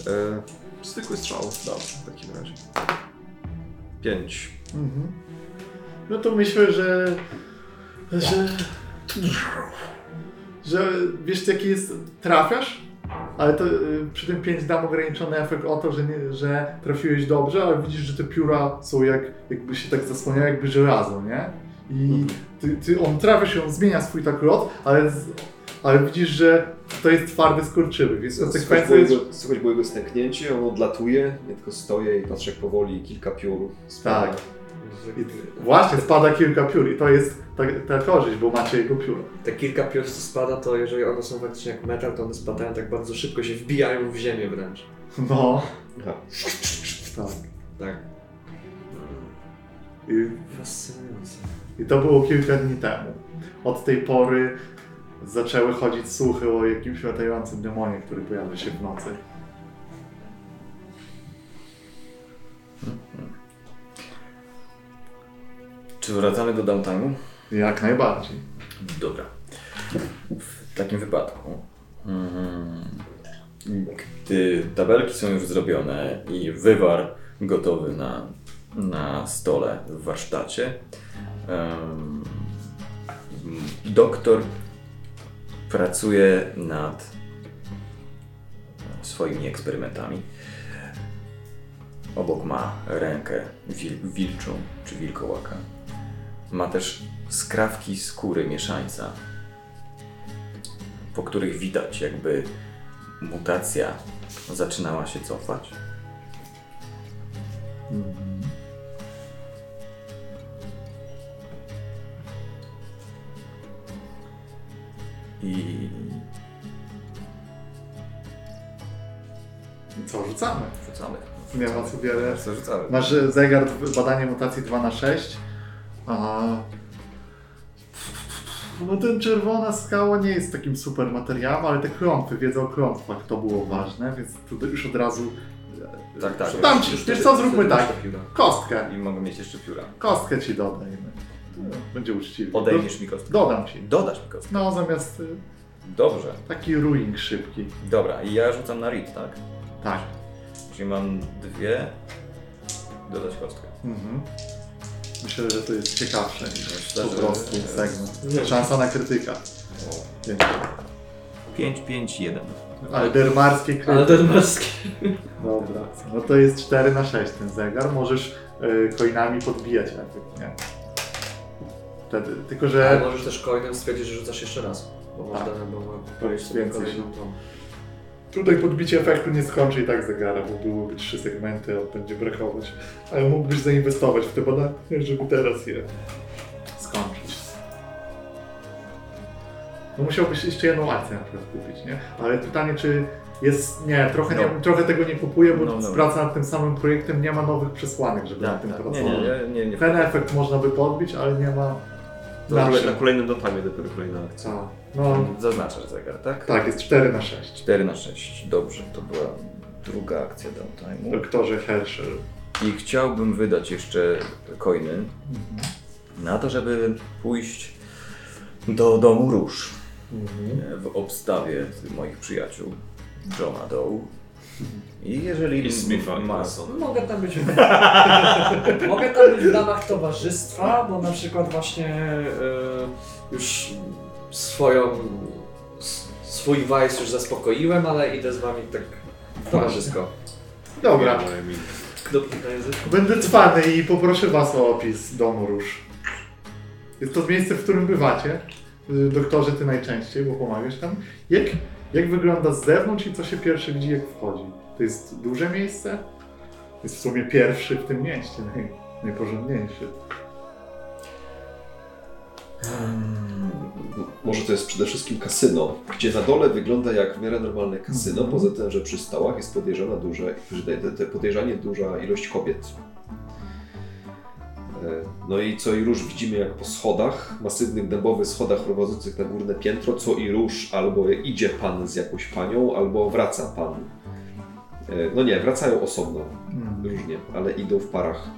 E, zwykły strzał. Dobrze, w takim razie. Pięć. Mhm. No to myślę, że. że. Że wiesz, jaki jest. trafiasz, ale to y, przy tym 5 dam ograniczony efekt o to, że, nie, że trafiłeś dobrze, ale widzisz, że te pióra są jak, jakby się tak zasłaniały, jakby żelazo, nie? I ty, ty, on trafiasz i on zmienia swój tak lot, ale, z, ale widzisz, że to jest twardy skurczywy, więc konsekwencja jest. słychać było jego stęknięcie, on odlatuje, ja tylko stoję i patrzę jak powoli kilka piór spada. Tak. Właśnie spada kilka piór i to jest ta, ta korzyść, bo macie jego pióro. Te kilka piór, co spada, to jeżeli one są faktycznie jak metal, to one spadają tak bardzo szybko, się wbijają w ziemię wręcz. No, Aha. tak. Tak. I, Fascynujące. I to było kilka dni temu. Od tej pory zaczęły chodzić słuchy o jakimś latającym demonie, który pojawia się w nocy. Czy wracamy do downtime'u? Jak najbardziej. Dobra. W takim wypadku Mhm. Gdy tabelki są już zrobione i wywar gotowy na, na stole w warsztacie, doktor pracuje nad swoimi eksperymentami. Obok ma rękę wil, wilczą czy wilkołaka. Ma też skrawki skóry mieszańca, po których widać, jakby mutacja zaczynała się cofać. I Co, rzucamy? rzucamy. Nie ma co wiele. Co rzucamy? Masz e, zegar badanie mutacji 2 na 6 a no ten czerwona skała nie jest takim super materiałem, ale te klątwy, wiedza o klątwach to było ważne, więc tu już od razu Tak, tak. Dam ci, wiesz co, zróbmy tak. Kostkę, I mogę mieć jeszcze pióra. kostkę ci dodajmy. Będzie uczciwie. Odejmiesz mi kostkę. Dodam ci. Dodasz mi kostkę. No zamiast y, Dobrze. taki ruing szybki. Dobra, i ja rzucam na read, tak? Tak. Czyli mam dwie. Dodać kostkę. Mhm. Myślę, że to jest ciekawsze niż Myślę, po że- prostu segment. Szansa na krytyka. Więc- 5, 5, 1. Ale dermarskie krytyki. Ale ten maski. Dobra, no to jest 4 na 6 ten zegar. Możesz y, coinami podbijać efekt, nie? Wtedy, tylko Ale że możesz też coinem stwierdzić, że rzucasz jeszcze raz. Bo można, Tak. bo można powiedzieć sobie Więcej kolejną tą. Tutaj podbicie efektu nie skończy i tak zegara, bo byłyby trzy segmenty, a będzie brakować. Ale mógłbyś zainwestować w te badania, żeby teraz je skończyć. No musiałbyś jeszcze jedną akcję na przykład kupić, nie? Ale pytanie, czy jest... Nie, trochę, nie, No. trochę tego nie kupuję, bo No, no. praca nad tym samym projektem nie ma nowych przesłanek, żeby nad Tak, tym tak. Nie, pracować. nie, nie, nie, nie. Ten efekt można by podbić, ale nie ma... To na, kolejnym dotamie dopiero kolejna akcja. No, Zaznaczasz zegar, tak? tak, jest 4 na 6. 4 na 6. Dobrze, to była druga akcja downtime'u. Doktorze Herschel. I chciałbym wydać jeszcze coiny na to, żeby pójść do domu róż e, w obstawie moich przyjaciół Johna Doe. I jeżeli I Smitha i. Mogę tam być. Mogę tam być w ramach towarzystwa, bo na przykład właśnie e, już swoją. swój wajs już zaspokoiłem, ale idę z wami tak towarzysko. Dobra, Kropki na języku. będę cwany i poproszę was o opis domu róż. Jest to miejsce, w którym bywacie. Y, Doktorze, ty najczęściej, bo pomagasz tam. Jak, jak wygląda z zewnątrz i co się pierwsze widzi, jak wchodzi? To jest duże miejsce? Jest w sumie pierwszy w tym mieście, naj, najporządniejszy. Może to jest przede wszystkim kasyno, gdzie na dole wygląda jak w miarę normalne kasyno, Mhm. poza tym, że przy stołach jest podejrzana duża, podejrzanie duża ilość kobiet. E, No i co i róż widzimy jak po schodach, masywnych dębowych schodach prowadzących na górne piętro, co i róż albo idzie pan z jakąś panią, albo wraca pan. E, No nie, wracają osobno, Mm. różnie, ale idą w parach.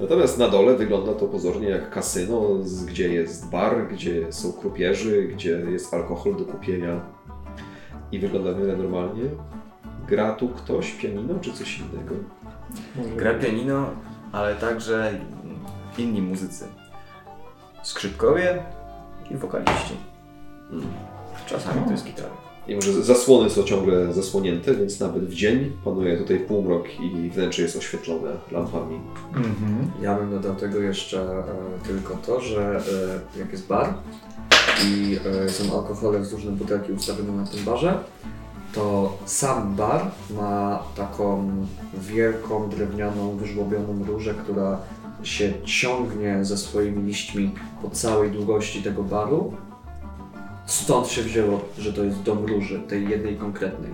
Natomiast na dole wygląda to pozornie jak kasyno, gdzie jest bar, gdzie są krupierzy, gdzie jest alkohol do kupienia i wygląda w miarę normalnie. Gra tu ktoś pianino czy coś innego? Gra pianino, ale także inni muzycy. Skrzypkowie i wokaliści. Mm. Czasami to jest gitara. I może zasłony są ciągle zasłonięte, więc nawet w dzień panuje tutaj półmrok i wnętrze jest oświetlone lampami. Mhm. Ja bym dodał tego jeszcze e, tylko to, że e, jak jest bar i e, są alkohole z różne butelki ustawione na tym barze, to sam bar ma taką wielką, drewnianą, wyżłobioną różę, która się ciągnie ze swoimi liśćmi po całej długości tego baru. Stąd się wzięło, że to jest dom róży, tej jednej konkretnej.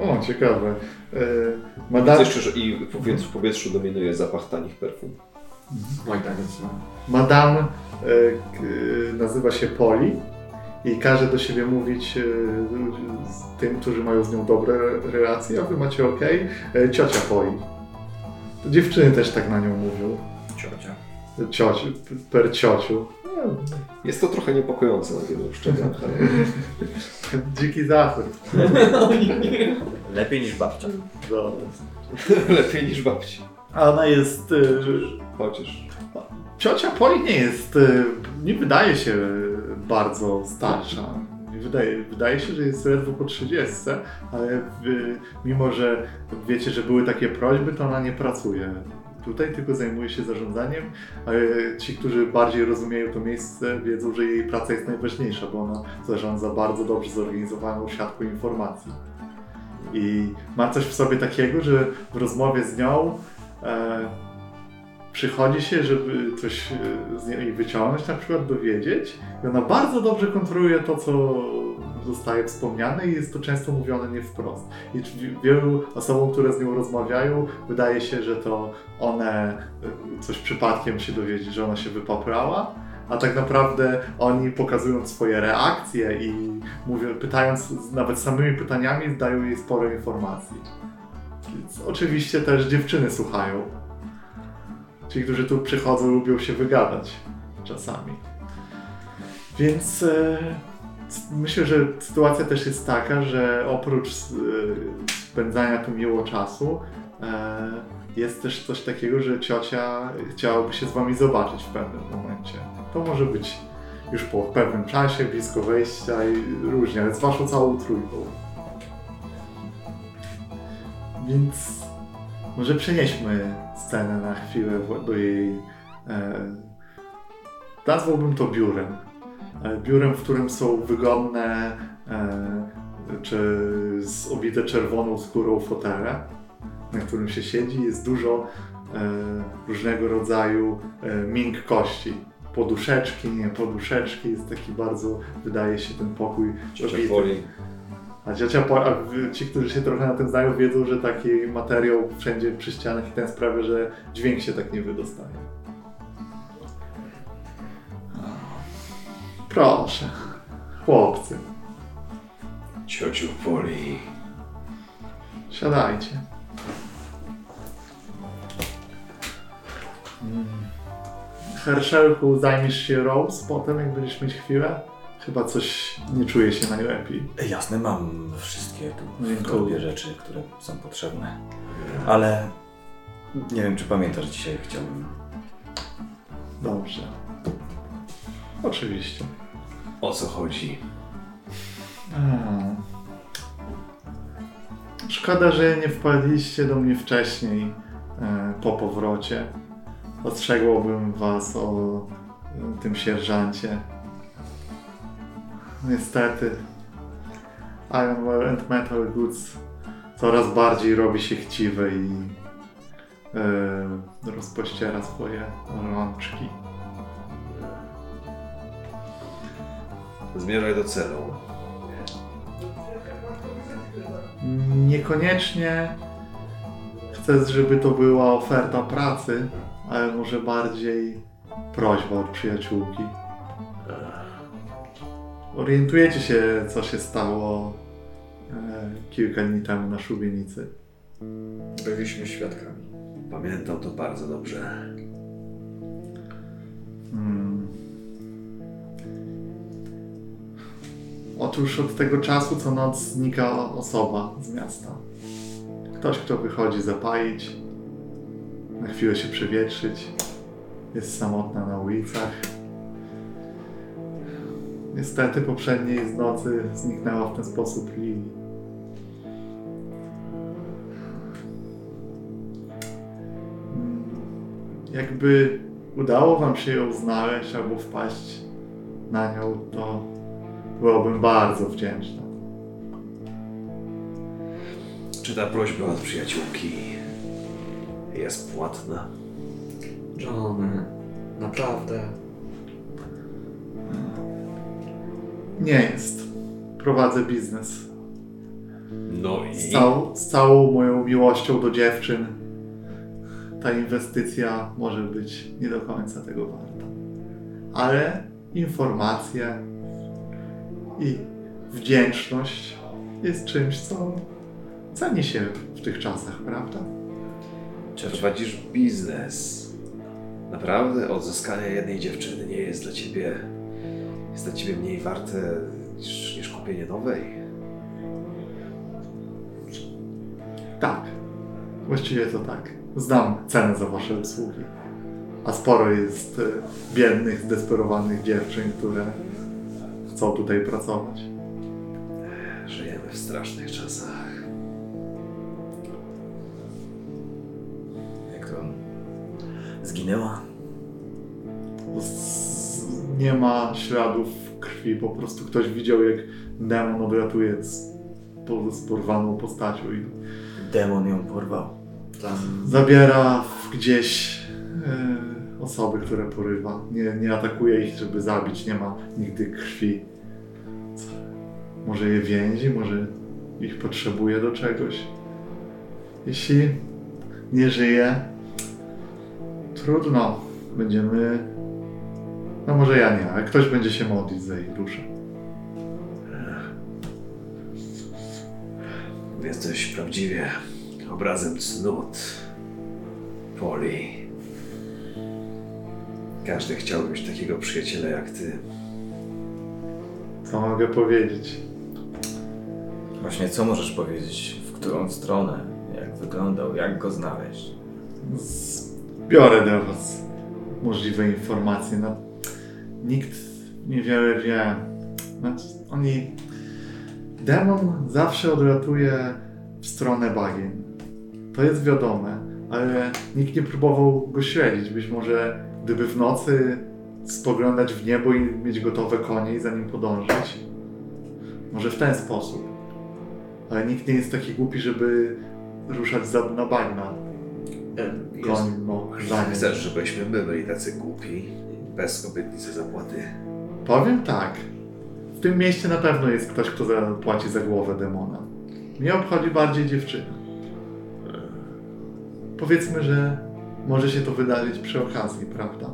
O, ciekawe. E, Widzę jeszcze, że i w powietrzu, w powietrzu dominuje zapach tanich perfum. Oj, tak jest. no. Madame e, k- nazywa się Poli i każe do siebie mówić e, z tym, którzy mają z nią dobre relacje, a wy macie ok. E, ciocia Poli. To dziewczyny też tak na nią mówią. Ciocia. Ciociu, per ciociu. Jest to trochę niepokojące na wielu szczeblach, ale Dziki zachód. Lepiej niż babcia. No. lepiej niż babci. A ona jest... y, Chociaż. Ciocia Poli nie jest, y, nie wydaje się bardzo starsza. Wydaje, wydaje się, że jest ledwo po 30, ale y, mimo, że wiecie, że były takie prośby, to ona nie pracuje tutaj, tylko zajmuje się zarządzaniem. Ale ci, którzy bardziej rozumieją to miejsce, wiedzą, że jej praca jest najważniejsza, bo ona zarządza bardzo dobrze zorganizowaną siatką informacji. I ma coś w sobie takiego, że w rozmowie z nią e, przychodzi się, żeby coś e, z niej wyciągnąć, na przykład dowiedzieć. I ona bardzo dobrze kontroluje to, co zostaje wspomniane i jest to często mówione nie wprost. I wi- wielu osobom, które z nią rozmawiają, wydaje się, że to one e, coś przypadkiem się dowiedzieć, że ona się wypaprała, a tak naprawdę oni pokazując swoje reakcje i mówią, pytając nawet samymi pytaniami, dają jej sporo informacji. Więc oczywiście też dziewczyny słuchają. Ci, którzy tu przychodzą, lubią się wygadać czasami. Więc e, myślę, że sytuacja też jest taka, że oprócz e, spędzania tu miło czasu, e, jest też coś takiego, że ciocia chciałaby się z wami zobaczyć w pewnym momencie. To może być już po pewnym czasie, blisko wejścia i różnie, ale z waszą całą trójką. Więc może przenieśmy scenę na chwilę do jej. E, nazwałbym to biurem. E, biurem, w którym są wygodne, e, czy z obite czerwoną skórą fotele, na którym się siedzi. Jest dużo e, różnego rodzaju miękkości. Poduszeczki, nie poduszeczki. Jest taki bardzo, wydaje się, ten pokój obity. A ciocia, a ci, którzy się trochę na tym znają, wiedzą, że taki materiał wszędzie przy ścianach i ten sprawia, że dźwięk się tak nie wydostaje. Proszę, chłopcy, Ciociu Poli. siadajcie. Herszelku, zajmiesz się Rose potem, jak będziesz mieć chwilę? Chyba coś nie czuje się najlepiej. Jasne, mam wszystkie tu w Dziękuję. rzeczy, które są potrzebne. Ale nie wiem, czy pamiętasz, dzisiaj chciałbym... Dobrze. Oczywiście. O co chodzi? Hmm. Szkoda, że nie wpadliście do mnie wcześniej e, po powrocie. Ostrzegłbym was o e, tym sierżancie. Niestety, Ironware and Metal Goods coraz bardziej robi się chciwe i e, rozpościera swoje rączki. Zmierzaj do celu. Niekoniecznie chcę, żeby to była oferta pracy, ale może bardziej prośba od przyjaciółki. Orientujecie się, co się stało e, kilka dni temu na szubienicy. Byliśmy świadkami. Pamiętam to bardzo dobrze. Otóż od tego czasu co noc znika osoba z miasta. Ktoś, kto wychodzi zapalić, na chwilę się przewietrzyć, jest samotna na ulicach. Niestety poprzedniej z nocy zniknęła w ten sposób Lili. Mm, Jakby udało wam się ją znaleźć albo wpaść na nią, to byłbym bardzo wdzięczny. Czy ta prośba od przyjaciółki jest płatna? John, naprawdę. Nie jest. Prowadzę biznes. No Z, i... całą, z całą moją miłością do dziewczyn ta inwestycja może być nie do końca tego warta. Ale informacja i wdzięczność jest czymś, co ceni się w tych czasach, prawda? Prowadzisz biznes. Naprawdę odzyskanie jednej dziewczyny nie jest dla ciebie jest dla ciebie mniej warte niż, niż kupienie nowej. Tak. Właściwie to tak. Znam cenę za wasze usługi. A sporo jest e, biednych, zdesperowanych dziewczyn, które chcą tutaj pracować. Żyjemy w strasznych czasach. Jak to? Zginęła? Z- Nie ma śladów krwi, po prostu ktoś widział, jak demon odratuje z, po, z porwaną postacią i Demon ją porwał. Tam zabiera w- gdzieś e, osoby, które porywa. Nie, nie atakuje ich, żeby zabić, nie ma nigdy krwi. Może je więzi, może ich potrzebuje do czegoś. Jeśli nie żyje, trudno. Będziemy. No może ja nie, ale ktoś będzie się modlić za jej duszę. Jesteś prawdziwie obrazem cnót. Poli. Każdy chciałby mieć takiego przyjaciela jak ty. Co mogę powiedzieć? Właśnie co możesz powiedzieć? W którą stronę? Jak wyglądał? Jak go znaleźć? Biorę do Was możliwe informacje. No, nikt niewiele wie. Znaczy, oni. Demon zawsze odlatuje w stronę bagien. To jest wiadome, ale nikt nie próbował go śledzić. Być może gdyby w nocy spoglądać w niebo i mieć gotowe konie i za nim podążyć. Może w ten sposób. Ale nikt nie jest taki głupi, żeby ruszać za, na bagna. e, Koń, no. Chcesz, żebyśmy my byli tacy głupi, bez obietnicy zapłaty. Powiem tak. W tym mieście na pewno jest ktoś, kto zapłaci za głowę demona. Mnie obchodzi bardziej dziewczyna. Powiedzmy, że może się to wydarzyć przy okazji, prawda?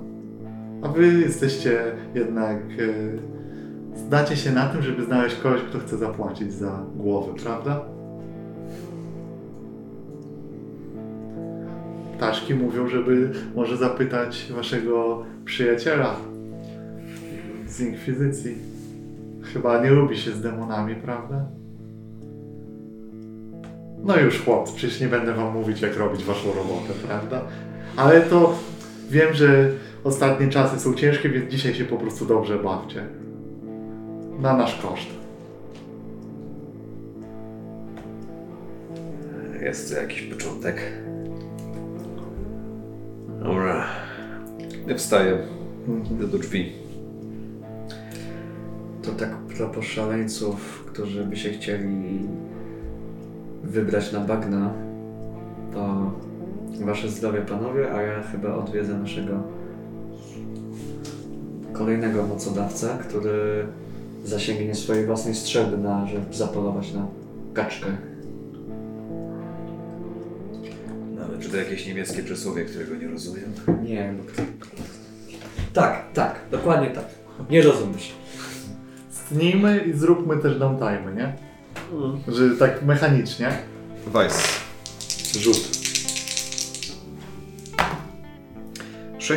A wy jesteście jednak. E, znacie się na tym, żeby znaleźć kogoś, kto chce zapłacić za głowę, prawda? Ptaszki mówią, żeby może zapytać waszego przyjaciela, z Inkwizycji. Chyba nie lubi się z demonami, prawda? No już chłopcy, przecież nie będę wam mówić, jak robić waszą robotę, prawda? Ale to wiem, że ostatnie czasy są ciężkie, więc dzisiaj się po prostu dobrze bawcie. Na nasz koszt. Jest to jakiś początek. Dobra. Ja wstaję. Idę do drzwi. to tak propos szaleńców, którzy by się chcieli wybrać na bagna, to wasze zdrowie panowie, a ja chyba odwiedzę naszego kolejnego mocodawcę, który zasięgnie swojej własnej strzelby na, żeby zapolować na kaczkę. Nawet Czy to jakieś niemieckie przysłowie, którego nie rozumiem? Nie, bo. Tak, tak, dokładnie tak. Nie rozumiesz. Stnijmy i zróbmy też downtime, nie? Że tak mechanicznie. Weiss. Rzut.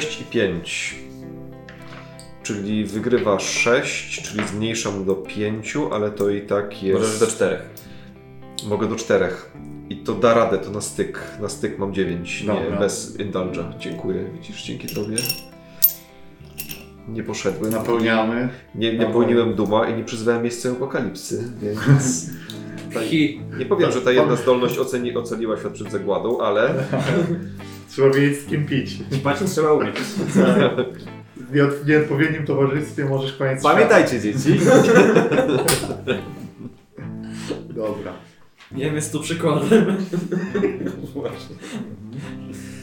6 i 5. Czyli wygrywa 6, czyli zmniejszam do 5, ale to i tak jest. Możesz do czterech. Mogę do 4. I to da radę, to na styk. Na styk mam 9, nie Dobra. bez indulge'a. Dziękuję, widzisz, dzięki tobie. Nie poszedłem. Napełniamy. Nie, nie Dobra. popełniłem duma i nie przyzwałem miejsca apokalipsy, więc Hi. nie powiem, że ta jedna zdolność oceni, ocaliła świat przed zagładą, ale Trzeba wiedzieć z kim pić. Spać trzeba umieć. W nieod- w nieodpowiednim towarzystwie możesz koniec Pamiętajcie dzieci. świata. Dobra. Nie wiem, jest tu przykładem.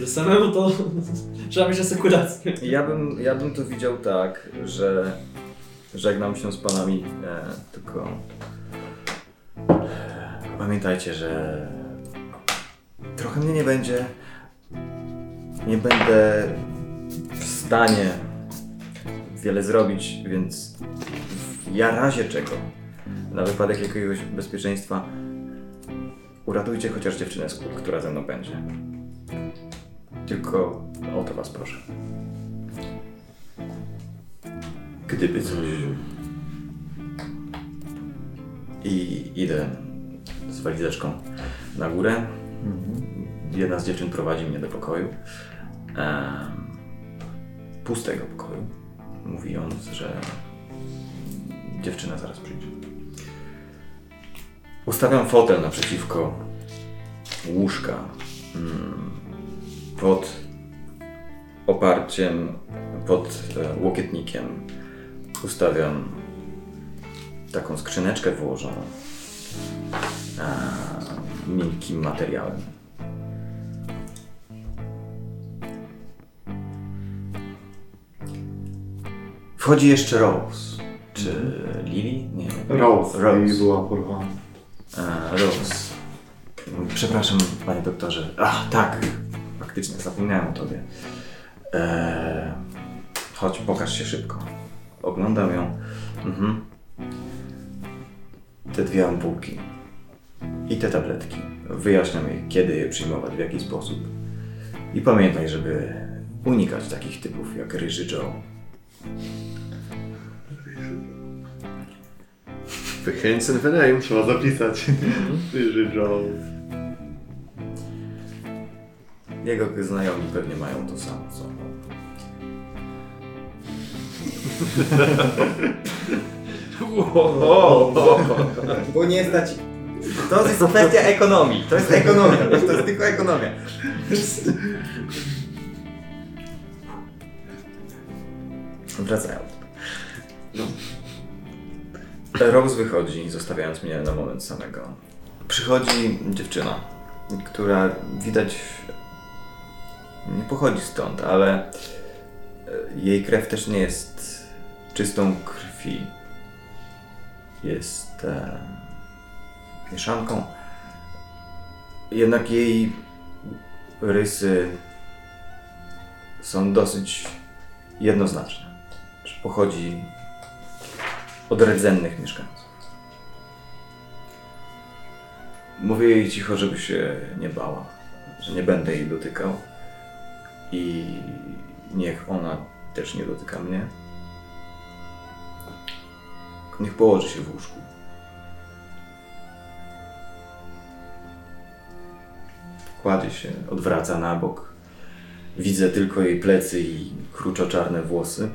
Że samemu to trzeba mieć asekurację. Ja bym, ja bym to widział tak, że żegnam się z panami, e, tylko pamiętajcie, że trochę mnie nie będzie. Nie będę w stanie wiele zrobić, więc w ja razie czego, na wypadek jakiegoś bezpieczeństwa, uratujcie chociaż dziewczynę, która ze mną będzie. Tylko o to was proszę. gdyby coś. I idę z walizeczką na górę. Jedna z dziewczyn prowadzi mnie do pokoju. Pustego pokoju. Mówiąc, że dziewczyna zaraz przyjdzie. Ustawiam fotel naprzeciwko łóżka. mm, Pod oparciem, pod e, łokietnikiem ustawiam taką skrzyneczkę wyłożoną e, miękkim materiałem. Wchodzi jeszcze Rose. Czy Lily? Nie. Rose, Rose. była porwana. E, Rose. Przepraszam, panie doktorze. Ach, tak. Faktycznie, zapomniałem o tobie. E, chodź, pokaż się szybko. Oglądam ją. Mhm. Te dwie ampułki. I te tabletki. Wyjaśniam jej, kiedy je przyjmować, w jaki sposób. I pamiętaj, żeby unikać takich typów jak Ryży Joe. Wychęcen wynajem. Trzeba zapisać. Ryży Joe. Jego znajomi pewnie mają to samo, co on. Bo nie stać. To jest kwestia ekonomii. To jest ekonomia. To jest tylko ekonomia. Wracając. Rose wychodzi, zostawiając mnie na moment samego. Przychodzi dziewczyna, która widać nie pochodzi stąd, ale e, jej krew też nie jest czystą krwi. Jest e, mieszanką. Jednak jej rysy są dosyć jednoznaczne. Pochodzi od rdzennych mieszkańców. Mówię jej cicho, żeby się nie bała, że nie będę jej dotykał i niech ona też nie dotyka mnie. Niech położy się w łóżku. Kładzie się, odwraca na bok. Widzę tylko jej plecy i kruczo-czarne włosy.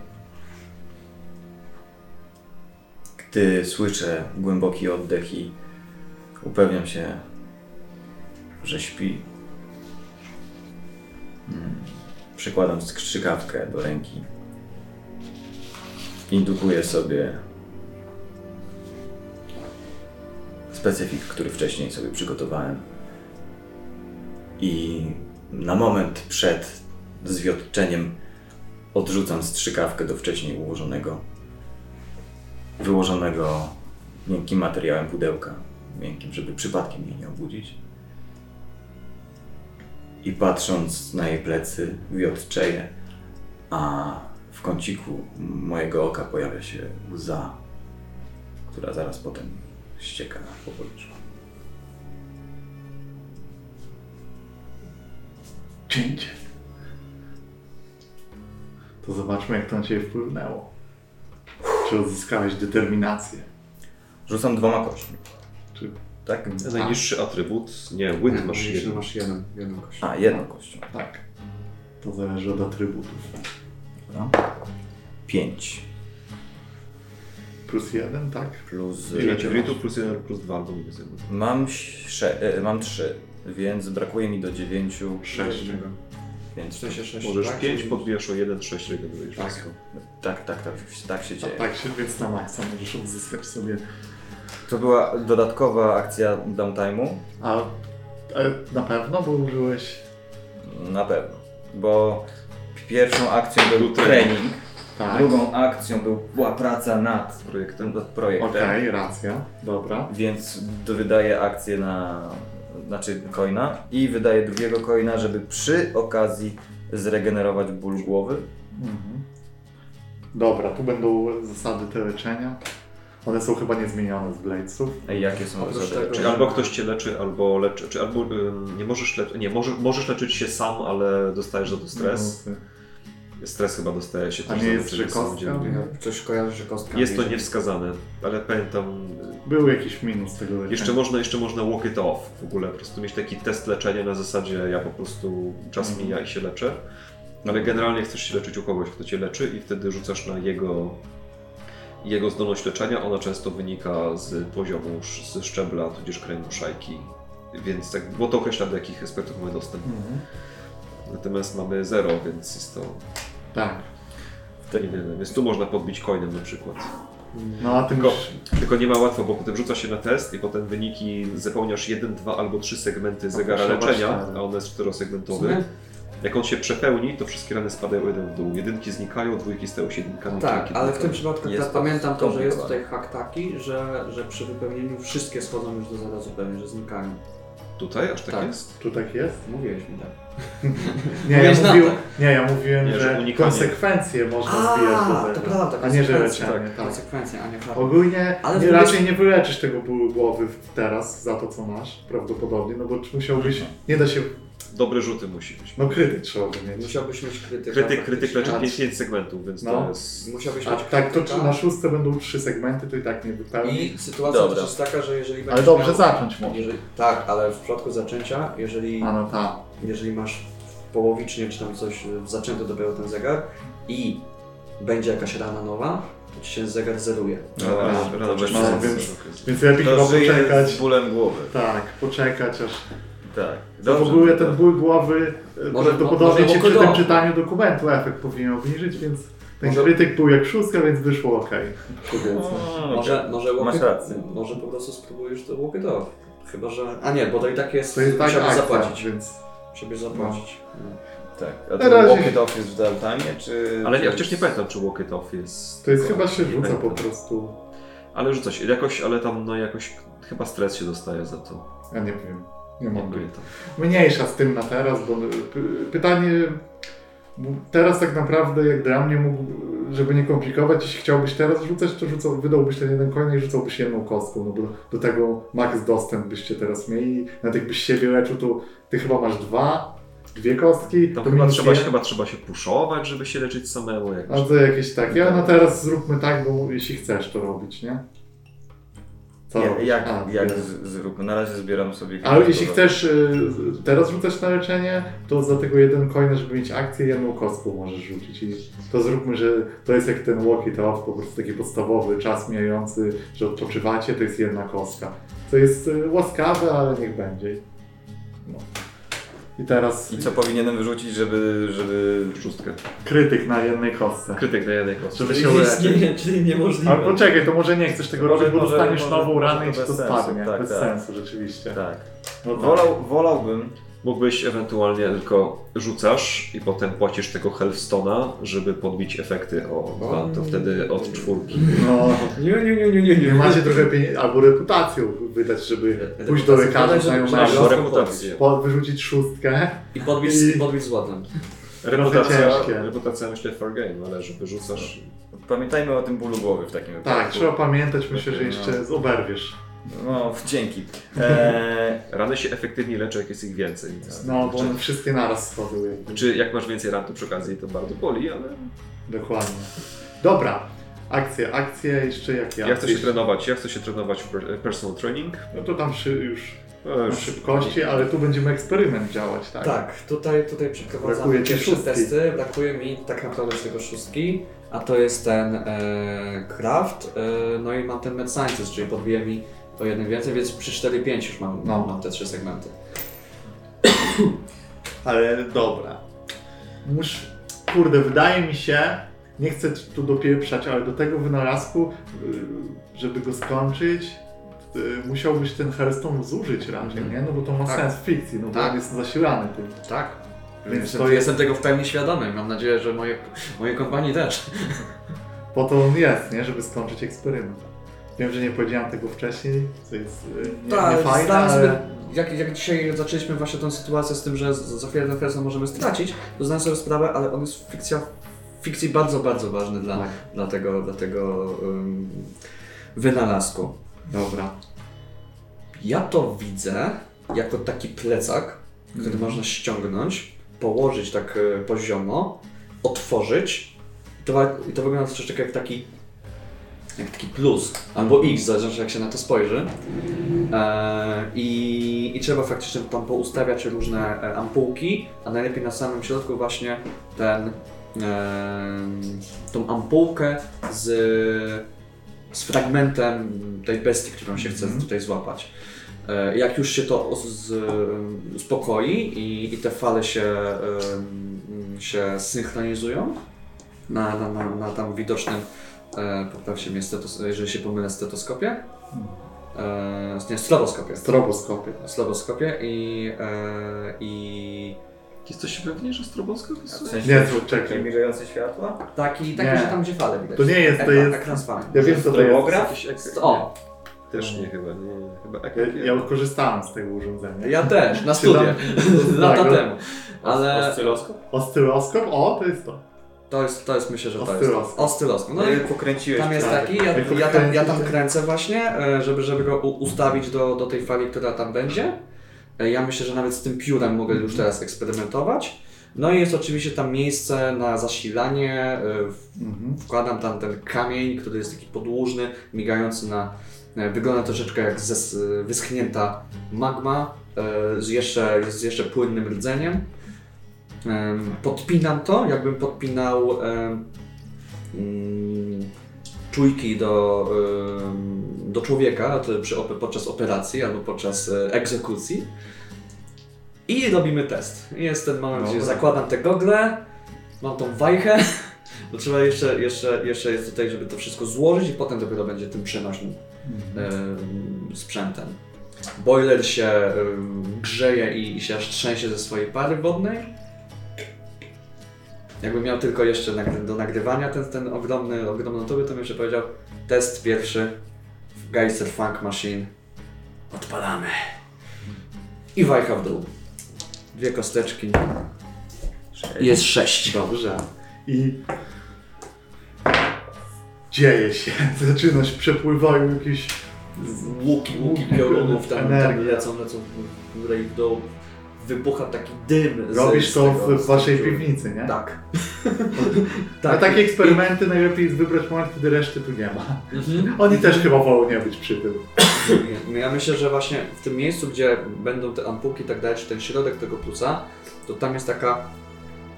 Gdy słyszę głęboki oddech i upewniam się, że śpi, Przykładam strzykawkę do ręki. Indukuję sobie specyfik, który wcześniej sobie przygotowałem. I na moment przed zwiotczeniem odrzucam strzykawkę do wcześniej ułożonego, wyłożonego miękkim materiałem pudełka. Miękkim, żeby przypadkiem jej nie obudzić i patrząc na jej plecy wiotczeję, a w kąciku mojego oka pojawia się łza, która zaraz potem ścieka po policzu. Cięcie. To zobaczmy, jak to na Ciebie wpłynęło. Czy odzyskałeś determinację? Rzucam dwoma kośćmi. Czy... Tak? Najniższy atrybut. Nie, wit masz jeden. masz jeden, jedną kość. A, jedną kością. Tak. To zależy od atrybutów. Dobra. Pięć. Plus jeden, tak? Plus... Ile krytu plus jeden plus dwa, albo nie wiem. Mam, sze- e, mam trzy, więc brakuje mi do dziewięciu. Sześć. Więc W sensie sześć, Możesz tak? pięć podbijasz o jeden, sześć regenerujesz. Tak. wszystko. tak, tak, tak, tak się dzieje. Tak się, więc na maksa możesz odzyskać sobie. To była dodatkowa akcja downtime'u. A, a na pewno, bo użyłeś. Na pewno. Bo pierwszą akcją był trening. Tak. drugą akcją był, była praca nad Projektem. nad projektem. Okej, racja. Dobra. Więc wydaję akcję na. Znaczy coina i wydaję drugiego coina, żeby przy okazji zregenerować ból głowy. Mhm. Dobra, tu będą zasady te leczenia. One są chyba niezmienione z Bladesów. Ej, jakie są Oprócz zasady? Czyli albo ktoś cię leczy, albo leczy, czy albo ym, nie możesz leczyć, nie, może, możesz leczyć się sam, ale dostajesz za to stres. Minusy. Stres chyba dostaje się A też nie jest, że kostka? Ja Coś kojarzy, że kostka. Jest to bierze. niewskazane, ale pamiętam, Był jakiś minus tego leczenia. jeszcze można, jeszcze można walk it off w ogóle, po prostu mieć taki test leczenia na zasadzie ja po prostu czas Mhm. mija i się leczę, ale generalnie chcesz się leczyć u kogoś, kto cię leczy i wtedy rzucasz na jego, jego zdolność leczenia, ona często wynika z poziomu, ze szczebla, tudzież kręgu szajki, więc tak, bo to określa do jakich aspektów mamy dostęp. Mhm. Natomiast mamy zero, więc jest to Tak. niewiele, więc tu można podbić coinem na przykład. No a tym Tylko, tylko nie ma łatwo, bo potem rzuca się na test i potem wyniki zapełniasz jeden, dwa albo trzy segmenty zegara leczenia, a on jest czterosegmentowy. Jak on się przepełni, to wszystkie rany spadają jeden w dół. Jedynki znikają, dwójki stają się jedynkami. Tak, ale w tym przypadku Jest pamiętam to, że jest tutaj hak taki, że, że przy wypełnieniu wszystkie schodzą już do zera zupełnie, że znikają. Tutaj aż tak, Tak. jest? tu tak jest? Mówiłeś mi tak. Nie, ja, Mówiłeś nam mówił, tak. nie, ja mówiłem, Nie, że unikanie. konsekwencje można zbijać do A, tego. to prawda, a nie, że leczenie. Tak. Konsekwencje, a nie hak. Ogólnie Ale nie, raczej nie wyleczysz tego bólu głowy teraz za to, co masz, prawdopodobnie, no bo musiałbyś, nie da się, Dobre rzuty musi być. no krytyk trzeba by mieć. Musiałbyś mieć krytyka. Krytyk, krytyk leczy A, 5, segmentów, więc no. to jest... Musiałbyś A mieć tak, to krytyka. czy na szóstce będą trzy segmenty, to i tak nie wypełni. I sytuacja Dobra. też jest taka, że jeżeli Ale będziesz dobrze miał, zacząć może. jeżeli, Tak, ale w przypadku zaczęcia, jeżeli, A no tak. Jeżeli masz połowicznie czy tam coś y, zaczęty dopiero ten zegar i będzie jakaś rana nowa, to ci się zegar zeruje. No, Dobra. Rana- rana bez No, sensu. więc- Więc lepiej chyba poczekać. z bólem głowy. Tak, poczekać aż. Tak. Za w ogóle ten ból głowy e, Może- prawdopodobnie może ci przy tym czytaniu dokumentu efekt powinien obniżyć, więc ten Może- krytyk był jak szóstka, więc wyszło ok. Powiedzmy. Może, może, rację. może po prostu spróbujesz to walk it off. Chyba, że... A nie, bo to i tak jest... To jest tak akcja, zapłacić. więc Musiałbyś zapłacić. No. Tak. A Na to razie- walk it off jest w downtime, czy... Ale nie, czy- chociaż nie pamiętam, czy walk it off jest... to jest chyba się rzuca po prostu. Ale rzuca się, jakoś, ale tam no jakoś, chyba stres się dostaje za to. Ja nie wiem. Nie mogę. pamiętam. Mniejsza z tym na teraz, bo py- pytanie. Teraz tak naprawdę, jak dla mnie mógł, żeby nie komplikować, jeśli chciałbyś teraz rzucać, to rzucał, wydałbyś ten jeden coin i rzucałbyś jedną kostką, no bo do tego max dostęp byście teraz mieli. Nawet jakbyś siebie leczył, to ty chyba masz dwa, dwie kostki. Tam to chyba trzeba, chyba trzeba się puszować, żeby się leczyć samemu jakoś. A to jakieś takie, a no teraz zróbmy tak, bo jeśli chcesz to robić, nie? Nie, jak, A, jak nie. z, zróbmy? Na razie zbieram sobie... Ale jeśli chcesz y, teraz rzucać na leczenie, to za tego jeden coina, żeby mieć akcję, jedną kostką możesz rzucić. I to zróbmy, że to jest jak ten walk it off, po prostu taki podstawowy czas mijający, że odpoczywacie, to jest jedna kostka. To jest y, łaskawe, ale niech będzie. No. I teraz I co powinienem wyrzucić, żeby... żeby... Szóstkę. krytyk na jednej kostce. Krytyk na jednej kostce. Żeby się uleczyć. nie, czyli niemożliwe. Ale poczekaj, to może nie chcesz tego robić, bo dostaniesz nową ranę i to spadnie. tak, bez tak. sensu, rzeczywiście. Tak. No tak. Wolał, wolałbym... Mógłbyś ewentualnie tylko rzucasz i potem płacisz tego Healthstone'a, żeby podbić efekty o dwa, to wtedy od czwórki. No, Nie, nie, nie, nie, nie. nie macie trochę pieniędzy, albo reputacją wydać, żeby pójść do lekarza Reputację, Albo znajomego, reputację. po- wyrzucić szóstkę. I podbić, I- podbić złotem. Reputacja, reputacja myślę fair game, ale żeby rzucasz... Pamiętajmy o tym bólu głowy w takim wypadku. Tak, trzeba pamiętać, myślę, że No. jeszcze oberwiesz. No, dzięki. Eee, Rany się efektywnie leczą, jak jest ich więcej. Więc... No, bo one wszystkie naraz schodzą. jakby. Czy jak masz więcej ran, to przy okazji to bardzo boli, ale Dokładnie. Dobra, akcje, akcje jeszcze jakie ja chcę się trenować, ja chcę się trenować w per- personal training. No to tam szy, już na szybkości, ale tu będziemy eksperyment działać, tak? Tak, tutaj, tutaj przeprowadzamy Brakuje pierwsze szóstki. testy. Brakuje mi tak naprawdę tylko szóstki, a to jest ten e, craft, e, no i mam ten med sciences, czyli podbije mi o jeden więcej, więc przy 4-5 już mam, No. mam te trzy segmenty. Ale dobra. Musz, kurde, wydaje mi się, nie chcę tu dopieprzać, ale do tego wynalazku, y, żeby go skończyć, y, musiałbyś ten Hearthstone zużyć raczej, nie? No bo to ma Tak. sens w fikcji, no bo Tak. on jest zasilany tym. Tak. Więc Jestem, to jest, jestem tego w pełni świadomy. Mam nadzieję, że moje, moje kompanii też. po to on jest, nie? Żeby skończyć eksperyment. Wiem, że nie powiedziałem tego wcześniej, co jest y, nie, Tak, nie fajne, zdałem ale... jak, jak dzisiaj zaczęliśmy właśnie tą sytuację z tym, że za chwilę ten Ferguson możemy stracić, to zdałem sobie sprawę, ale on jest fikcja, fikcji bardzo, bardzo ważny dla, Tak. dla tego, dla tego um, wynalazku. Dobra. Ja to widzę jako taki plecak, który Mhm. można ściągnąć, położyć tak e, poziomo otworzyć. I to, I to wygląda troszeczkę jak taki jak taki plus, albo X, zależy jak się na to spojrzy. E, i, I trzeba faktycznie tam poustawiać różne e, ampułki, a najlepiej na samym środku właśnie ten, e, tą ampułkę z, z fragmentem tej bestii, którą się chce tutaj złapać. Jak już się to uspokoi i, i te fale się, się synchronizują na, na, na, na tam widocznym, e, poprawcie mnie, stetos, jeżeli się pomylę, stetoskopie, e, nie, stroboskopie, Stroboskopie. stroboskopie i, e, i Jesteście pewni, że stroboskop W jest sensie Nie, takie czekaj. migające światła? taki, taki Nie. że tam gdzie fale widać. To nie jest, to Ekran- jest... ekran z. Ja wiem co to jest. Jakiś ek- O, Też nie chyba, nie, nie. Chyba Ja, EKG. ja korzystałem z tego urządzenia. ja też, na Czy studiach, lata tak, temu. Ale Oscyloskop? Oscyloskop? O, to jest to. To jest, to jest myślę, że to jest ostyloskop. No No i pokręciłeś. Tam jest tak. taki, ja, ja, tam, ja tam kręcę właśnie, e, żeby, żeby go ustawić do, do tej fali, która tam będzie. E, Ja myślę, że nawet z tym piórem mogę już teraz eksperymentować. No i jest oczywiście tam miejsce na zasilanie. e, Mhm. Wkładam tam ten kamień, który jest taki podłużny, migający na. Wygląda troszeczkę jak zes, wyschnięta magma z jeszcze, z jeszcze płynnym rdzeniem. Podpinam to, jakbym podpinał mm, czujki do, do człowieka przy, podczas operacji albo podczas e, egzekucji. I robimy test. Jest ten moment, gdzie Dobra. zakładam te gogle, mam tą wajchę, bo trzeba jeszcze, jeszcze, jeszcze jest tutaj, żeby to wszystko złożyć i potem dopiero będzie tym przenośnym em, sprzętem. Boiler się em, grzeje i, i się aż trzęsie ze swojej pary wodnej. Jakbym miał tylko jeszcze do nagrywania ten, ten ogromny, ogromną tubę, to bym jeszcze powiedział test pierwszy w Geyser Funk Machine. Odpalamy. I wajcha w dół. Dwie kosteczki. Jest sześć. Dobrze. I dzieje się. Zaczynasz, przepływają jakieś łuki, łuki piorunów tam Energia. lecą, lecą w górę i w dół. Wybucha taki dym. Robisz z to tego- w waszej piwnicy, nie? Tak. Na takie eksperymenty najlepiej jest wybrać moment, kiedy reszty tu nie ma. Mhm. Oni też chyba wolą nie być przy tym. Ja myślę, że właśnie w tym miejscu, gdzie będą te ampułki i tak dalej, czy ten środek tego plusa, to tam jest taka,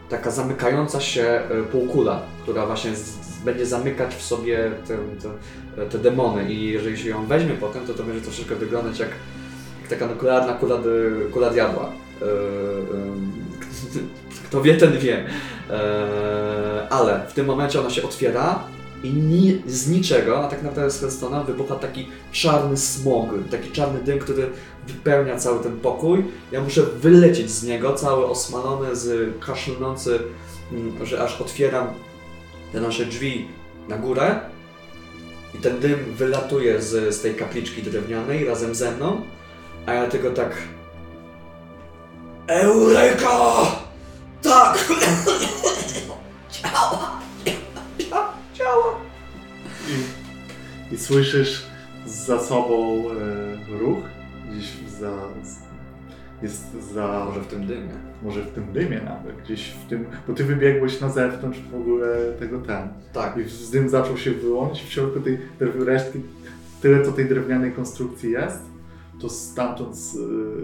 taka zamykająca się e, półkula, która właśnie z, z, będzie zamykać w sobie te, te, te demony i jeżeli się ją weźmie potem, to to będzie troszeczkę wyglądać jak, jak taka nuklearna kula, dy- kula diabła. E, em, Kto wie, ten wie. E, ale w tym momencie ona się otwiera i ni, z niczego, a tak naprawdę z Hearthstone'a wybucha taki czarny smog, taki czarny dym, który wypełnia cały ten pokój. Ja muszę wylecieć z niego, cały osmalony, z kaszlnący, mm, że aż otwieram te nasze drzwi na górę i ten dym wylatuje z, z tej kapliczki drewnianej razem ze mną, a ja tylko tak Eureka! Tak! Działa! Działa! Działa! I, i słyszysz za sobą e, ruch, gdzieś za, z- jest za, Może w tym dymie. może w tym dymie nawet, gdzieś w tym, bo ty wybiegłeś na zewnątrz w ogóle tego ten. Tak. I w- dym zaczął się wyłonić, w środku tej resztki, tyle co tej drewnianej konstrukcji jest, to stamtąd s-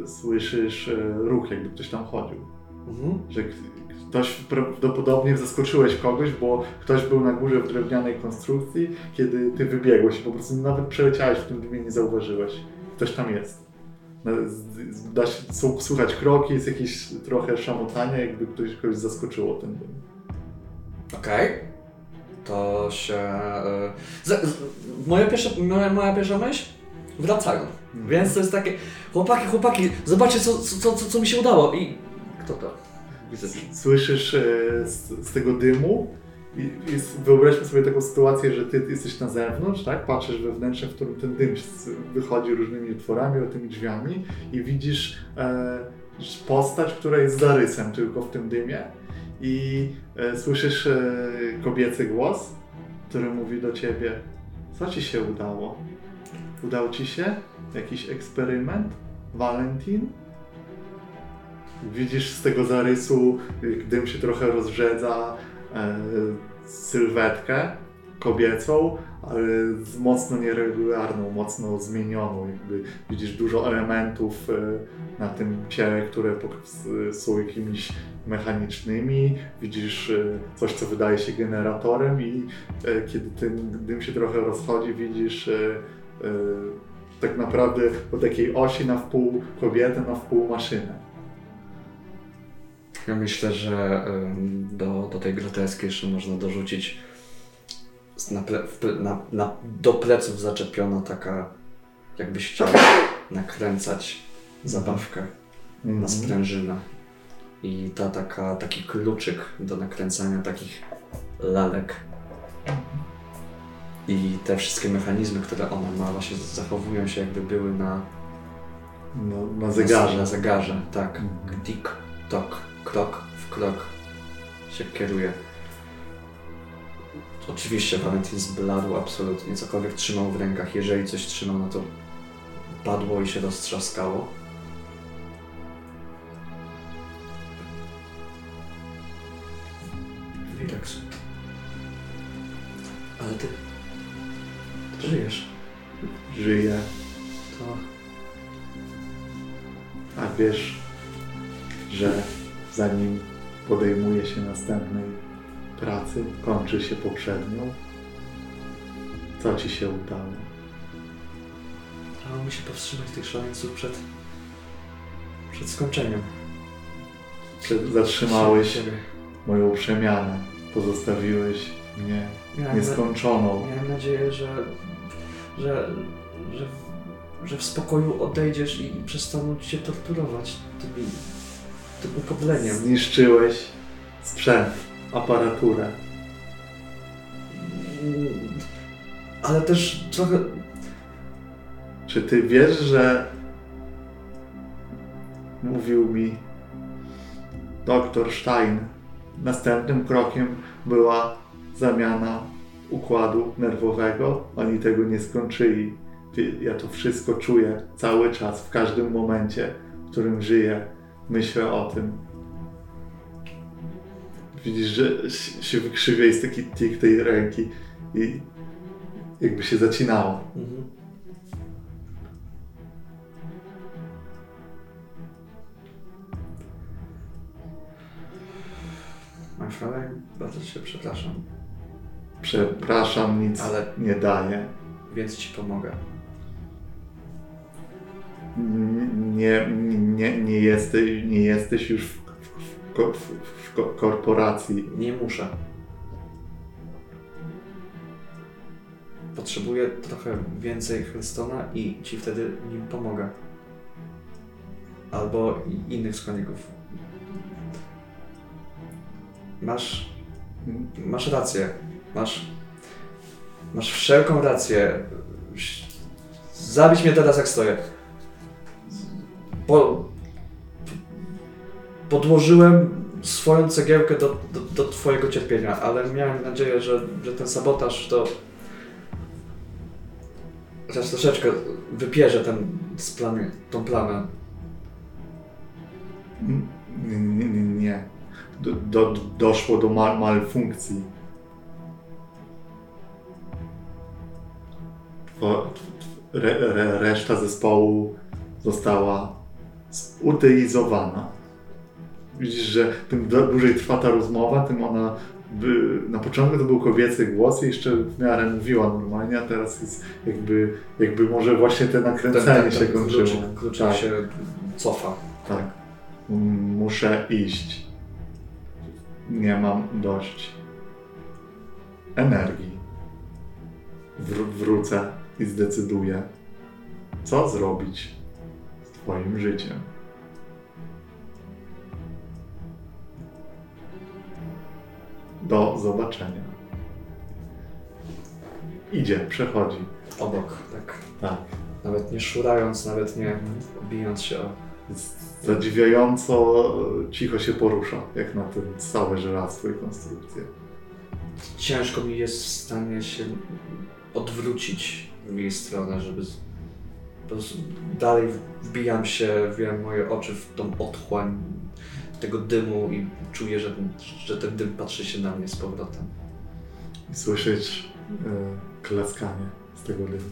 słyszysz e, ruch, jakby ktoś tam chodził. Mhm. Że ktoś prawdopodobnie zaskoczyłeś kogoś, bo ktoś był na górze w drewnianej konstrukcji, kiedy ty wybiegłeś i po prostu nawet przeleciałeś w tym dymie nie zauważyłeś. Ktoś tam jest. Da się słuchać kroki, jest jakieś trochę szamotanie, jakby ktoś kogoś zaskoczyło ten dym. Okej. To się. e, z, z, moja, pierwsza, moja, moja pierwsza myśl? Wracają. Więc to jest takie. Chłopaki, chłopaki, zobaczcie, co, co, co, co mi się udało. I. Kto to? Słyszysz e, z, z tego dymu i jest, wyobraźmy sobie taką sytuację, że ty jesteś na zewnątrz, tak? Patrzysz we wnętrze, w którym ten dym wychodzi różnymi otworami, tymi drzwiami i widzisz e, postać, która jest zarysem tylko w tym dymie i e, słyszysz e, kobiecy głos, który mówi do ciebie, co ci się udało? Udał ci się jakiś eksperyment? Valentin? Widzisz z tego zarysu, jak dym się trochę rozrzedza, e, sylwetkę kobiecą, ale mocno nieregularną, mocno zmienioną. Jakby widzisz dużo elementów e, na tym ciele, które są jakimiś mechanicznymi. Widzisz e, coś, co wydaje się generatorem i e, kiedy ten dym się trochę rozchodzi, widzisz tak naprawdę po takiej osi na wpół kobietę, na wpół maszynę. Ja myślę, że ym, do, do tej groteski jeszcze można dorzucić na ple, na, na, do pleców zaczepiona taka, jakbyś chciał nakręcać zabawkę na sprężynę. I ta taka, taki kluczyk do nakręcania takich lalek. I te wszystkie mechanizmy, które ona ma, właśnie zachowują się jakby były na, No, na zegarze. na zegarze. Tak. Mhm. Tik, tok, krok w krok się kieruje. Oczywiście Valentin zbladł absolutnie, cokolwiek trzymał w rękach. Jeżeli coś trzymał, no to padło i się roztrzaskało. Relax. Ale ty... żyjesz. Żyje. To... A wiesz, że zanim podejmuje się następnej pracy, kończy się poprzednią? Co ci się udało? Udało mi się powstrzymać tych szaleńców przed... przed skończeniem. Czy zatrzymałeś moją przemianę? Pozostawiłeś mnie Miałem, na, nieskończoną. miałem nadzieję, że, że, że, że w spokoju odejdziesz i przestaną cię torturować tymi, tym ukopleniem. Zniszczyłeś sprzęt, aparaturę. Ale też trochę... Czy ty wiesz, że mówił mi doktor Stein, następnym krokiem była zamiana układu nerwowego. Oni tego nie skończyli. Ja to wszystko czuję cały czas, w każdym momencie, w którym żyję. Myślę o tym. Widzisz, że się- się wykrzywia jest taki tik tej ręki i jakby się zacinało. Mhm. Marszałek, bardzo cię przepraszam, Przepraszam, nic Ale- nie daję. więc ci pomogę. Nie, nie, nie, jesteś, nie jesteś już w, w, w, w ko- korporacji. Nie muszę. Potrzebuję trochę więcej Hearthstone'a i ci wtedy nim pomogę. Albo innych składników. Masz, masz rację. Masz, masz wszelką rację. Zabić mnie teraz jak stoję. Po, podłożyłem swoją cegiełkę do, do, do twojego cierpienia, ale miałem nadzieję, że, że ten sabotaż to chociaż troszeczkę wypierze ten tą plamę. Nie, nie. nie. Do, do, doszło do mal, malfunkcji. Two- Re, re, reszta zespołu została zutylizowana. Widzisz, że tym dłużej trwa ta rozmowa, tym ona by, na początku to był kobiecy głos i jeszcze w miarę mówiła normalnie, a teraz jest jakby, jakby może właśnie te nakręcenie się kończyło. kluczyk, kluczyk Tak. się cofa. Tak. Muszę iść. Nie mam dość energii. Wr- wrócę i zdecyduję, co zrobić z Twoim życiem. Do zobaczenia. Idzie, przechodzi. Obok, tak. Tak. Nawet nie szurając, nawet nie bijąc się o... Zadziwiająco cicho się porusza, jak na tym całe żelastwo i konstrukcję. Ciężko mi jest w stanie się odwrócić w jej stronę, żeby po prostu dalej wbijam się, wiem, moje oczy w tą otchłań tego dymu i czuję, że, że ten dym patrzy się na mnie z powrotem. I słyszeć e, klaskanie z tego dymu.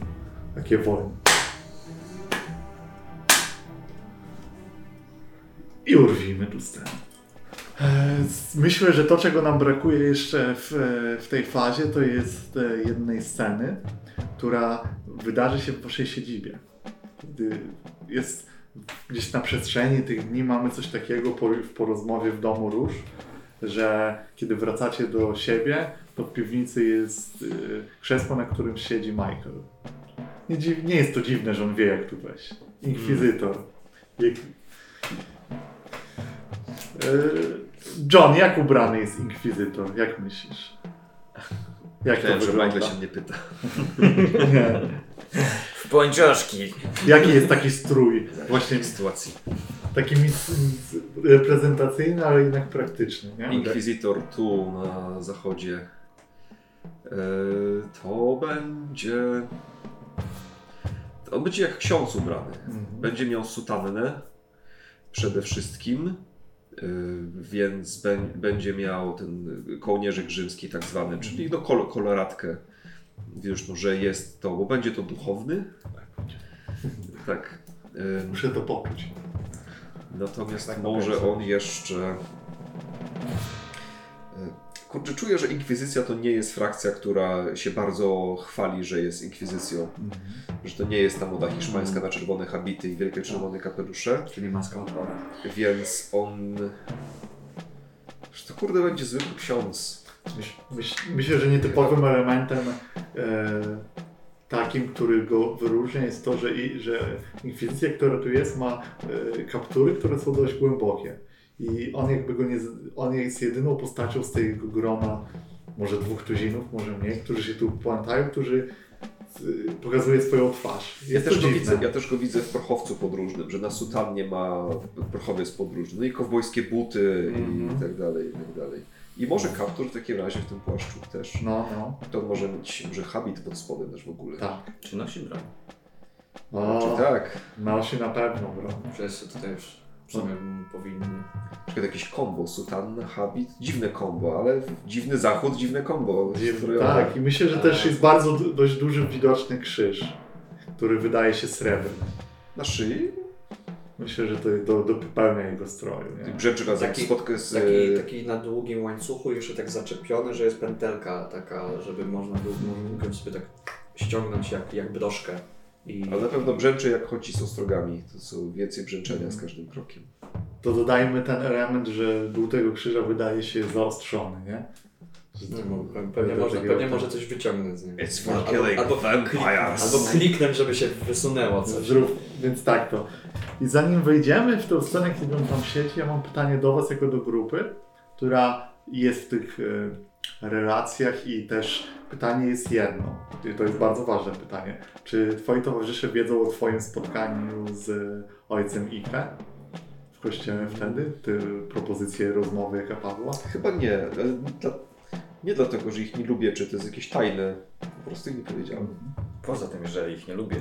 Takie wolne. I urwijmy tu scenę. E, Myślę, że to, czego nam brakuje jeszcze w, e, w tej fazie, to jest e, jednej sceny, która wydarzy się w waszej siedzibie. Gdy jest gdzieś na przestrzeni tych dni mamy coś takiego po, po rozmowie w domu róż, że kiedy wracacie do siebie, to w piwnicy jest krzesło, na którym siedzi Michael. Nie, dziw, nie jest to dziwne, że on wie, jak tu wejść. Inkwizytor. Jak... Y, John, jak ubrany jest inkwizytor? Jak myślisz? Jak to Myślałem, że wygląda? Michael się mnie pyta. Nie. W pończoszki. Jaki jest taki strój? Właśnie W sytuacji. taki reprezentacyjny, ale jednak praktyczny. Nie? Inkwizytor tu na zachodzie. E, to będzie. To będzie jak ksiądz ubrany. Mhm. Będzie miał sutannę przede wszystkim, więc bę- będzie miał ten kołnierzyk rzymski tak zwany, czyli no kol koloratkę. Już no, że jest to, bo będzie to duchowny. Tak. y, Muszę to poczuć. Natomiast Tak może naprawdę. on jeszcze. Y, Kurczę, czuję, że Inkwizycja to nie jest frakcja, która się bardzo chwali, że jest Inkwizycją. Że to nie jest ta moda hiszpańska na czerwone habity i wielkie czerwone kapelusze. Czyli maska odpada. Więc on. Że to kurde będzie zwykły ksiądz. Myśl, myśl, myślę, że nietypowym elementem e, takim, który go wyróżnia jest to, że, i, że inkwizycja, która tu jest, ma e, kaptury, które są dość głębokie. I on jakby go nie, on jest jedyną postacią z tego grona, może dwóch tuzinów, może mniej, którzy się tu pamiętają, którzy e, pokazuje swoją twarz. Ja też, go dziwne. widzę, ja też go widzę w prochowcu podróżnym, że na sutannie ma prochowiec podróżny, no i kowbojskie buty Mhm. i tak dalej, i tak dalej. I może kaptur w takim razie w tym płaszczu też. No, no, To może mieć może habit pod spodem też w ogóle. tak. Czy nosi broń? O, Czy tak? Nosi na pewno, bro. Wszyscy tutaj już przynajmniej powinni. Na przykład jakieś kombo, sutanna, habit, dziwne kombo, ale dziwny zachód, dziwne kombo. strojowe. Tak, i myślę, że też jest bardzo dość duży widoczny krzyż, który wydaje się srebrny. Na szyi Myślę, że to do, dopełnia jego stroju. i Nie? brzęczy razem Taki- spotkę z... Taki, taki na długim łańcuchu jeszcze tak zaczepiony, że jest pętelka taka, żeby można było mógłbym sobie tak ściągnąć jak, jak broszkę. I Ale na pewno brzęczy jak chodzi z ostrogami. To są więcej brzęczenia z każdym krokiem. To dodajmy ten element, że dół tego krzyża wydaje się zaostrzony, nie? Mo- pewnie, może, pewnie może coś wyciągnąć z niego. It's for Albo- killing albo, vampires. albo kliknąć, żeby się wysunęło coś. Zrób, więc tak to. I zanim wejdziemy w tą scenę, kiedy on tam siedzi, ja mam pytanie do Was jako do grupy, która jest w tych e, relacjach i też pytanie jest jedno. To jest bardzo ważne pytanie. Czy Twoi towarzysze wiedzą o Twoim spotkaniu z ojcem Ike w kościele wtedy? Ty propozycję rozmowy, jaka padła? Chyba nie. Dla, nie dlatego, że ich nie lubię, czy to jest jakieś tajne. Po prostu ich nie powiedziałem. Poza tym, że ich nie lubię.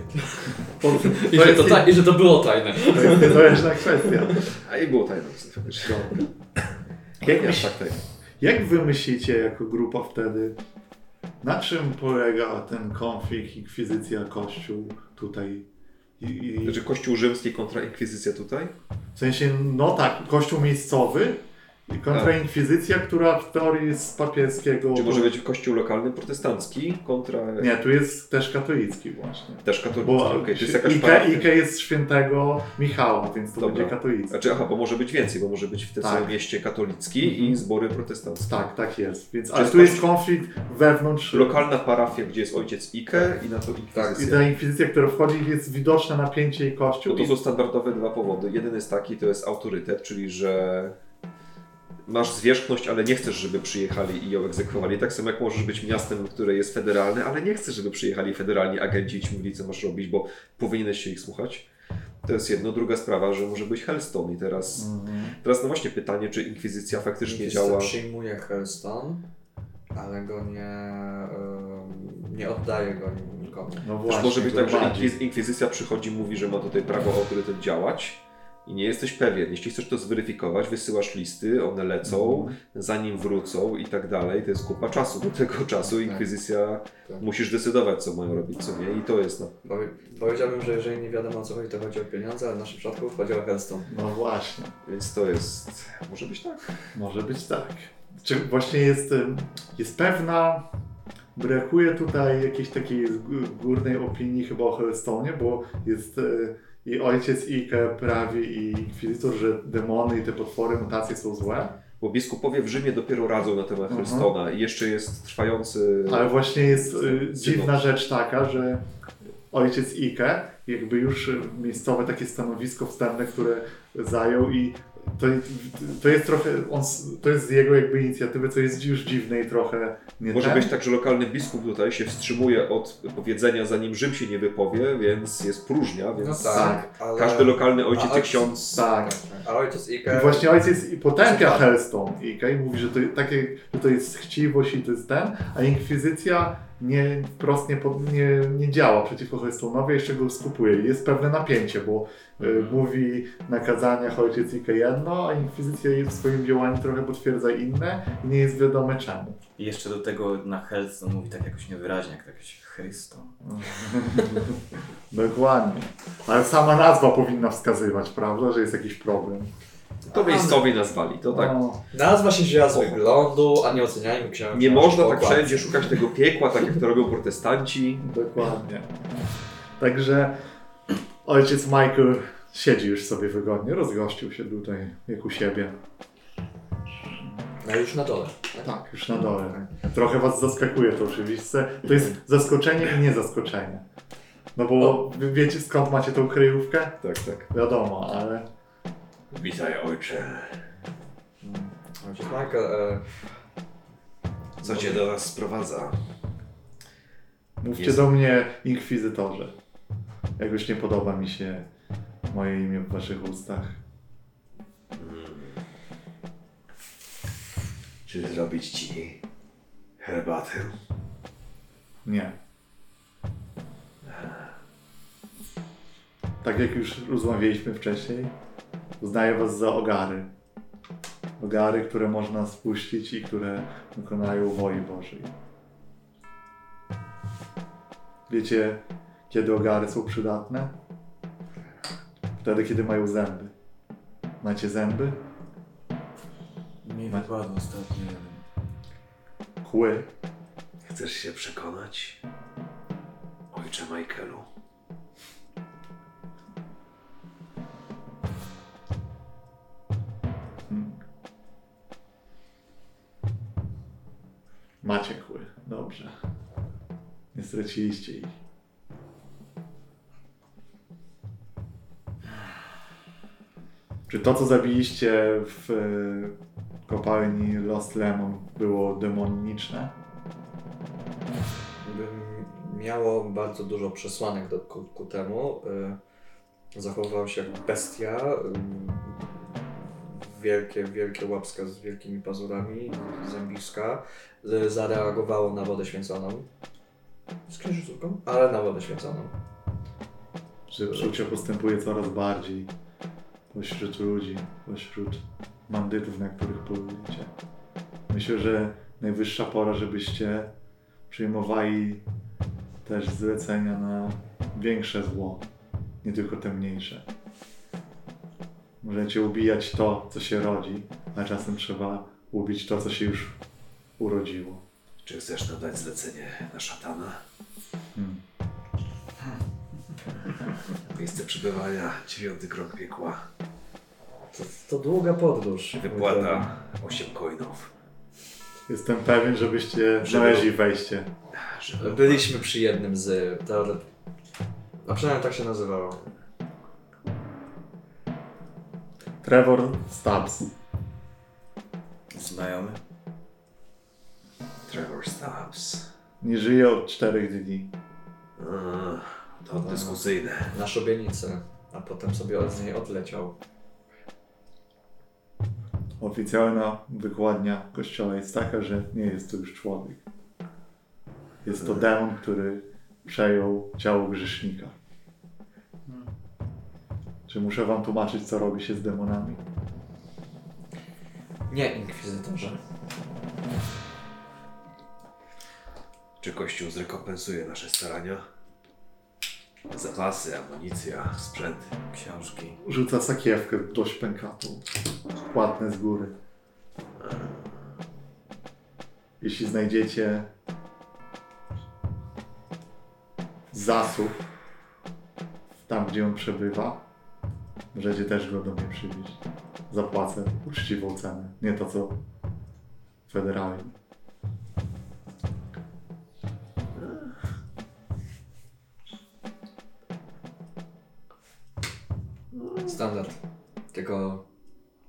I że, to ta, I że to było tajne. To jest niezależna kwestia. A i było tajne. faktycznie. Jak, Nie, myśl, tak, tak. Jak wy myślicie jako grupa wtedy, na czym polega ten konflikt, inkwizycja, kościół tutaj? I, i, Znaczy kościół rzymski kontra inkwizycja tutaj? w sensie, no tak, kościół miejscowy i kontra inkwizycja, która w teorii jest z papieskiego... Czy może być kościół lokalny protestancki kontra... Nie, tu jest też katolicki właśnie. Też katolicki. Bo to jest jakaś Ike. Ike jest świętego Michała, więc to Dobra. będzie katolicki. Znaczy, aha, bo może być więcej, bo może być w tym Tak. samym mieście katolicki Mhm. i zbory protestanckie. Tak, tak jest. Więc, ale tu jest kościół- konflikt wewnątrz... Lokalna parafia, gdzie jest ojciec Ike i na to Tak, i inkwizycja. ta inkwizycja, która wchodzi, jest widoczne napięcie i kościół. Bo to są standardowe dwa powody. Jeden jest taki, to jest autorytet, czyli że masz zwierzchność, ale nie chcesz, żeby przyjechali i ją egzekwowali. Tak samo jak możesz być miastem, które jest federalne, ale nie chcesz, żeby przyjechali federalni agenci i ci mówili, co masz robić, bo powinieneś się ich słuchać. To jest jedno. Druga sprawa, że może być Hellstone i teraz, Mhm. teraz no właśnie pytanie, czy inkwizycja faktycznie Inkwizycja działa... przyjmuje Hellstone, ale go nie, ym, nie oddaje go nikomu. No Też właśnie, może być tak, że inkwiz- inkwizycja przychodzi, mówi, że ma tutaj prawo autorytet działać i nie jesteś pewien. Jeśli chcesz to zweryfikować, wysyłasz listy, one lecą, zanim wrócą i tak dalej. To jest kupa czasu. Do tego czasu Tak. inkwizycja Tak. musisz decydować, co mają robić, co nie. I to jest. No, Powie- Powiedziałbym, że jeżeli nie wiadomo o co chodzi, to chodzi o pieniądze, ale w naszym przypadku chodzi o Hearthstone. No właśnie. więc to jest. Może być tak. Może być tak. Czy właśnie jest, jest pewna. Brakuje tutaj jakiejś takiej górnej opinii chyba o Hearthstone, bo jest y, i ojciec Ike prawi i inkwizytor, że demony i te potwory, mutacje są złe. Bo biskupowie w Rzymie dopiero radzą na temat Mhm. Hearthstone'a i jeszcze jest trwający. Ale właśnie jest y, dziwna rzecz taka, że ojciec Ike jakby już miejscowe takie stanowisko wstępne, które zajął i to, to jest trochę, on, to jest z jego jakby inicjatywy, co jest już dziwne i trochę nie Może ten. być tak, że lokalny biskup tutaj się wstrzymuje od powiedzenia, zanim Rzym się nie wypowie, więc jest próżnia, więc No tak, ale... każdy lokalny ojciec A i ksiądz. Tak. A ojciec Ike... I właśnie ojciec i potępia. Hellstone Ike i mówi, że to, takie, że to jest chciwość i to jest ten, a inkwizycja nie, wprost nie, pod- nie, nie działa przeciwko Hellstone'owi, jeszcze go skupuje. Jest pewne napięcie, bo y, mówi na kazaniach ojciec Ike jedno, a inkwizycja w swoim działaniu trochę potwierdza inne i nie jest wiadome czemu. I jeszcze do tego na Hellstone mówi tak jakoś niewyraźnie, jak jakiś Chryston. Dokładnie. Ale sama nazwa powinna wskazywać, prawda, że jest jakiś problem. To miejscowi nazwali, to tak. No, Nazwa się wzięła z wyglądu, a nie oceniajmy książki. Nie można tak wszędzie szukać tego piekła, tak jak to robią protestanci. dokładnie. Także ojciec Michael siedzi już sobie wygodnie, rozgościł się tutaj jak u siebie. No już na dole. Tak, już na dole. Trochę was zaskakuje to oczywiście. To jest zaskoczenie i nie zaskoczenie. No bo wy wiecie skąd macie tą kryjówkę? Tak, tak. Wiadomo, ale Witaj ojcze. Ojciec Michael, e, Co cię do nas sprowadza? mówcie Jest. do mnie inkwizytorze. Jak już nie podoba mi się moje imię w waszych ustach. Czy zrobić ci herbatę? Nie. Tak jak już rozmawialiśmy wcześniej, uznaję was za ogary. Ogary, które można spuścić i które dokonają woli Bożej. Wiecie, kiedy ogary są przydatne? Wtedy, kiedy mają zęby. Macie zęby? Mi wypadł ostatnio jeden. Kły. Chcesz się przekonać? Ojcze Michaelu. Macie kły. Dobrze. Nie straciliście ich. Czy to, co zabiliście w e, kopalni Lost Lemon było demoniczne? miało bardzo dużo przesłanek do, ku, ku temu. Y, zachowywał się jak bestia. Wielkie, wielkie łapska z wielkimi pazurami, zębiska. Y, zareagowało na wodę święconą. Z księżycówką, ale na wodę święconą. Że psucie postępuje coraz bardziej pośród ludzi, pośród bandytów, na których polujecie. Myślę, że najwyższa pora, żebyście przyjmowali też zlecenia na większe zło, nie tylko te mniejsze. Możecie ubijać to, co się rodzi, a czasem trzeba ubić to, co się już urodziło. Czy chcesz nam dać zlecenie na szatana? Hmm. Miejsce przebywania, dziewiąty krok piekła. To, to długa podróż. Wypłata 8 coinów. Jestem pewien, żebyście znaleźli wejście. Żeby... Byliśmy przy jednym z. A przynajmniej tak się nazywało. Trevor Stubbs. Znajomy? Trevor Stubbs. Nie żyje od czterech dni. A, to dyskusyjne. Na szubienicy, a potem sobie od niej odleciał. Oficjalna wykładnia kościoła jest taka, że nie jest to już człowiek. Jest to demon, który przejął ciało grzesznika. Czy muszę wam tłumaczyć, co robi się z demonami? Nie, inkwizytorze. Czy Kościół zrekompensuje nasze starania? Zapasy, amunicja, sprzęt. Książki. Rzuca sakiewkę dość pękatą. Płatne z góry. Jeśli znajdziecie zasób tam, gdzie on przebywa, możecie też go do mnie przywieźć. Zapłacę uczciwą cenę. Nie to, co federalnie. Standard. Tylko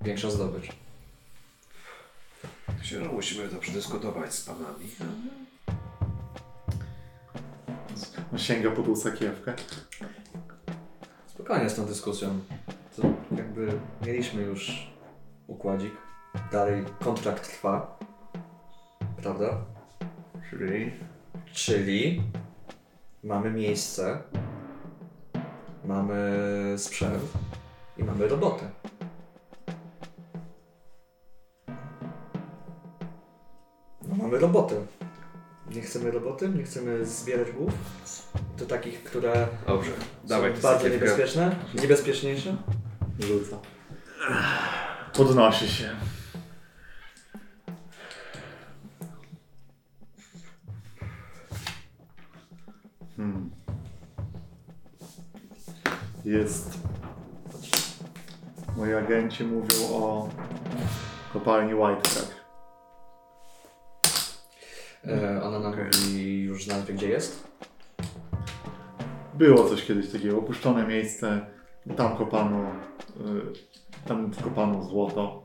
większa zdobycz. Myślę, że musimy to przedyskutować z panami. On sięga po tą sakiewkę. Spokojnie z tą dyskusją. To jakby mieliśmy już układzik. Dalej kontrakt trwa. Prawda? Czyli Czyli mamy miejsce, mamy sprzęt i mamy robotę. No mamy robotę. Nie chcemy roboty, nie chcemy zbierać głów. Do takich, które Dobrze, dawaj są tę bardzo sakiewkę. niebezpieczne, niebezpieczniejsze. Rzuca. Podnosi się. Hmm. Jest. Moi agenci mówią o kopalni White Crack. E, ona nam mówi już nazwie, gdzie jest. Było coś kiedyś takiego, opuszczone miejsce, tam kopano, y, tam kopano złoto.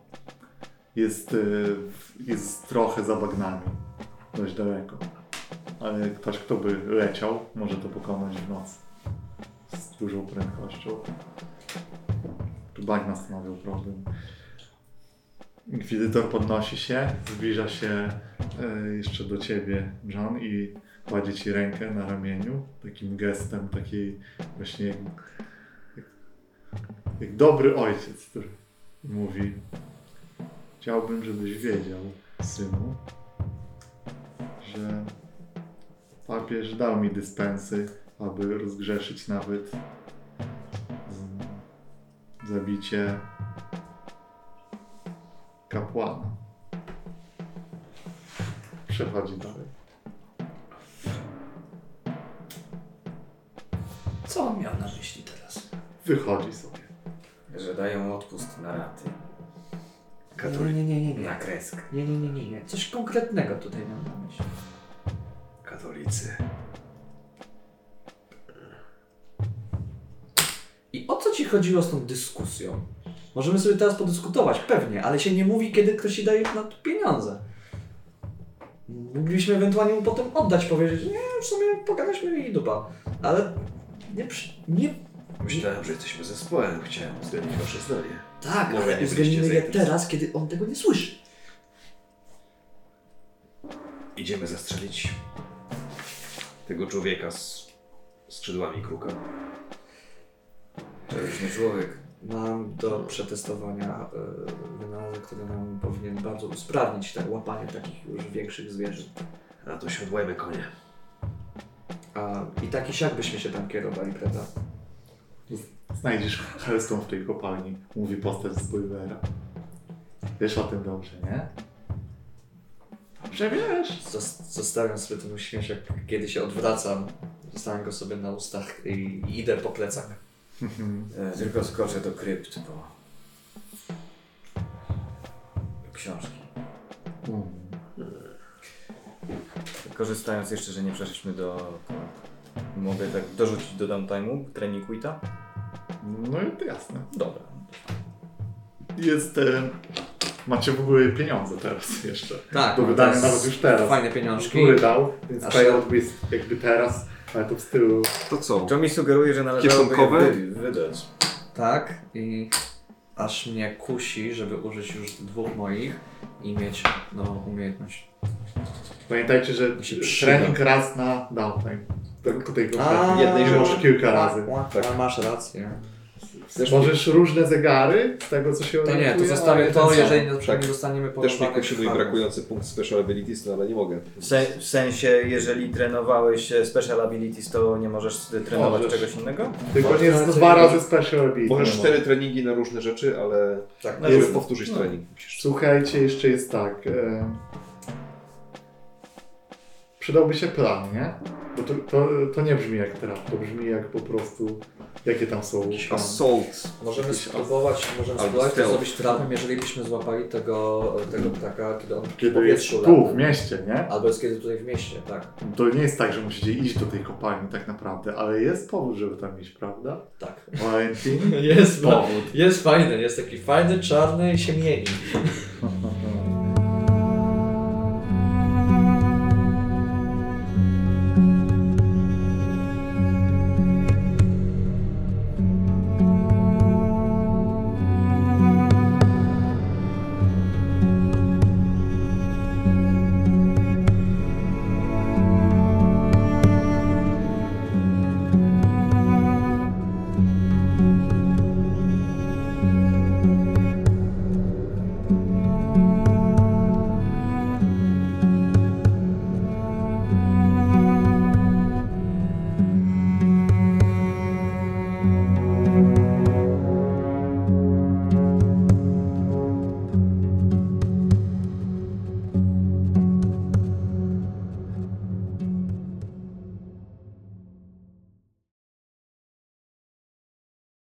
Jest, y, jest trochę za bagnami, dość daleko. Ale ktoś, kto by leciał, może to pokonać w nocy. Z dużą prędkością. Tu bagna stanowią problem. Inkwizytor podnosi się, zbliża się y, jeszcze do ciebie, John, i kładzie ci rękę na ramieniu, takim gestem takiej właśnie jak, jak, jak dobry ojciec, który mówi chciałbym, żebyś wiedział, synu, że papież dał mi dyspensy, aby rozgrzeszyć nawet z- zabicie kapłana. Przechodzi dalej. Co on miał na myśli teraz? Wychodzi sobie. Że dają odpust na raty. Nie, nie, nie, nie, nie. Na kreskę. Nie, nie, nie, nie, nie. Coś konkretnego tutaj miał na myśli. Katolicy. I o co ci chodziło z tą dyskusją? Możemy sobie teraz podyskutować, pewnie, ale się nie mówi, kiedy ktoś ci daje na to pieniądze. Mogliśmy ewentualnie mu potem oddać, powiedzieć, nie, w sumie pogadaliśmy i dupa. Ale nie, przy- nie Myślałem, że jesteśmy zespołem. Chciałem uwzględnić wasze zdanie. tak, Może ale uwzględnimy je teraz, kiedy on tego nie słyszy. Idziemy zastrzelić tego człowieka z skrzydłami kruka. To już nie człowiek. Mam do przetestowania y, wynalazek, który nam powinien bardzo usprawnić te łapanie takich już większych zwierząt. A to siodłajmy konie. A i tak i siak byśmy się tam kierowali, prawda? Znajdziesz Hellstone w tej kopalni, mówi postać z Boilera. Wiesz o tym dobrze, nie? Dobrze wiesz. Zos- Zostawiam sobie ten uśmieszek, kiedy się odwracam. Zostawiam go sobie na ustach i idę po plecach. E, Tylko skoczę do krypt, bo... Do książki. Korzystając jeszcze, że nie przeszliśmy do... Mogę tak dorzucić do downtime'u trening quita? No i to jasne. Dobra. Jest... E, macie w ogóle pieniądze teraz jeszcze. Tak, Do no wydania nawet już teraz. Fajne pieniążki. Który dał, więc Aż payout jest jakby teraz, ale to w stylu... To co? To mi sugeruje, że należałoby je wy, wydać. Tak, i aż mnie kusi, żeby użyć już dwóch moich i mieć nową umiejętność. Pamiętajcie, że Mi trening raz na downtime. Tak tutaj A, konkretnie. jednej rzeczy. Może kilka razy. A, a, masz rację. Też Możesz różne zegary z tego, co się To nie, to zostawię to, sam. jeżeli przykład Tak. nie dostaniemy Też mi krwawów. brakujący punkt Special Abilities, no ale nie mogę. W, se, w sensie, jeżeli trenowałeś e, Special Abilities, to nie możesz trenować Możesz. czegoś innego? Tylko nie jest dwa razy special ability. Możesz cztery treningi na różne rzeczy, ale Tak, żeby jest- powtórzyć no. trening. Słuchajcie, jeszcze jest tak. E... Przydałby się plan, nie? Bo to, to, to nie brzmi jak trap, to brzmi jak po prostu. Jakie tam są Jakiś plany? assault. Możemy Jakiś spróbować, możemy albo spróbować to zrobić trapem, jeżeli byśmy złapali tego, tego ptaka, kiedy on w Kiedy jest tu, lata. w mieście, nie? Albo jest kiedy tutaj w mieście, tak. To nie jest tak, że musicie iść do tej kopalni tak naprawdę, ale jest powód, żeby tam iść, prawda? Tak. Valentin? Jest, Powód. jest fajny, jest taki fajny, czarny i się mieni.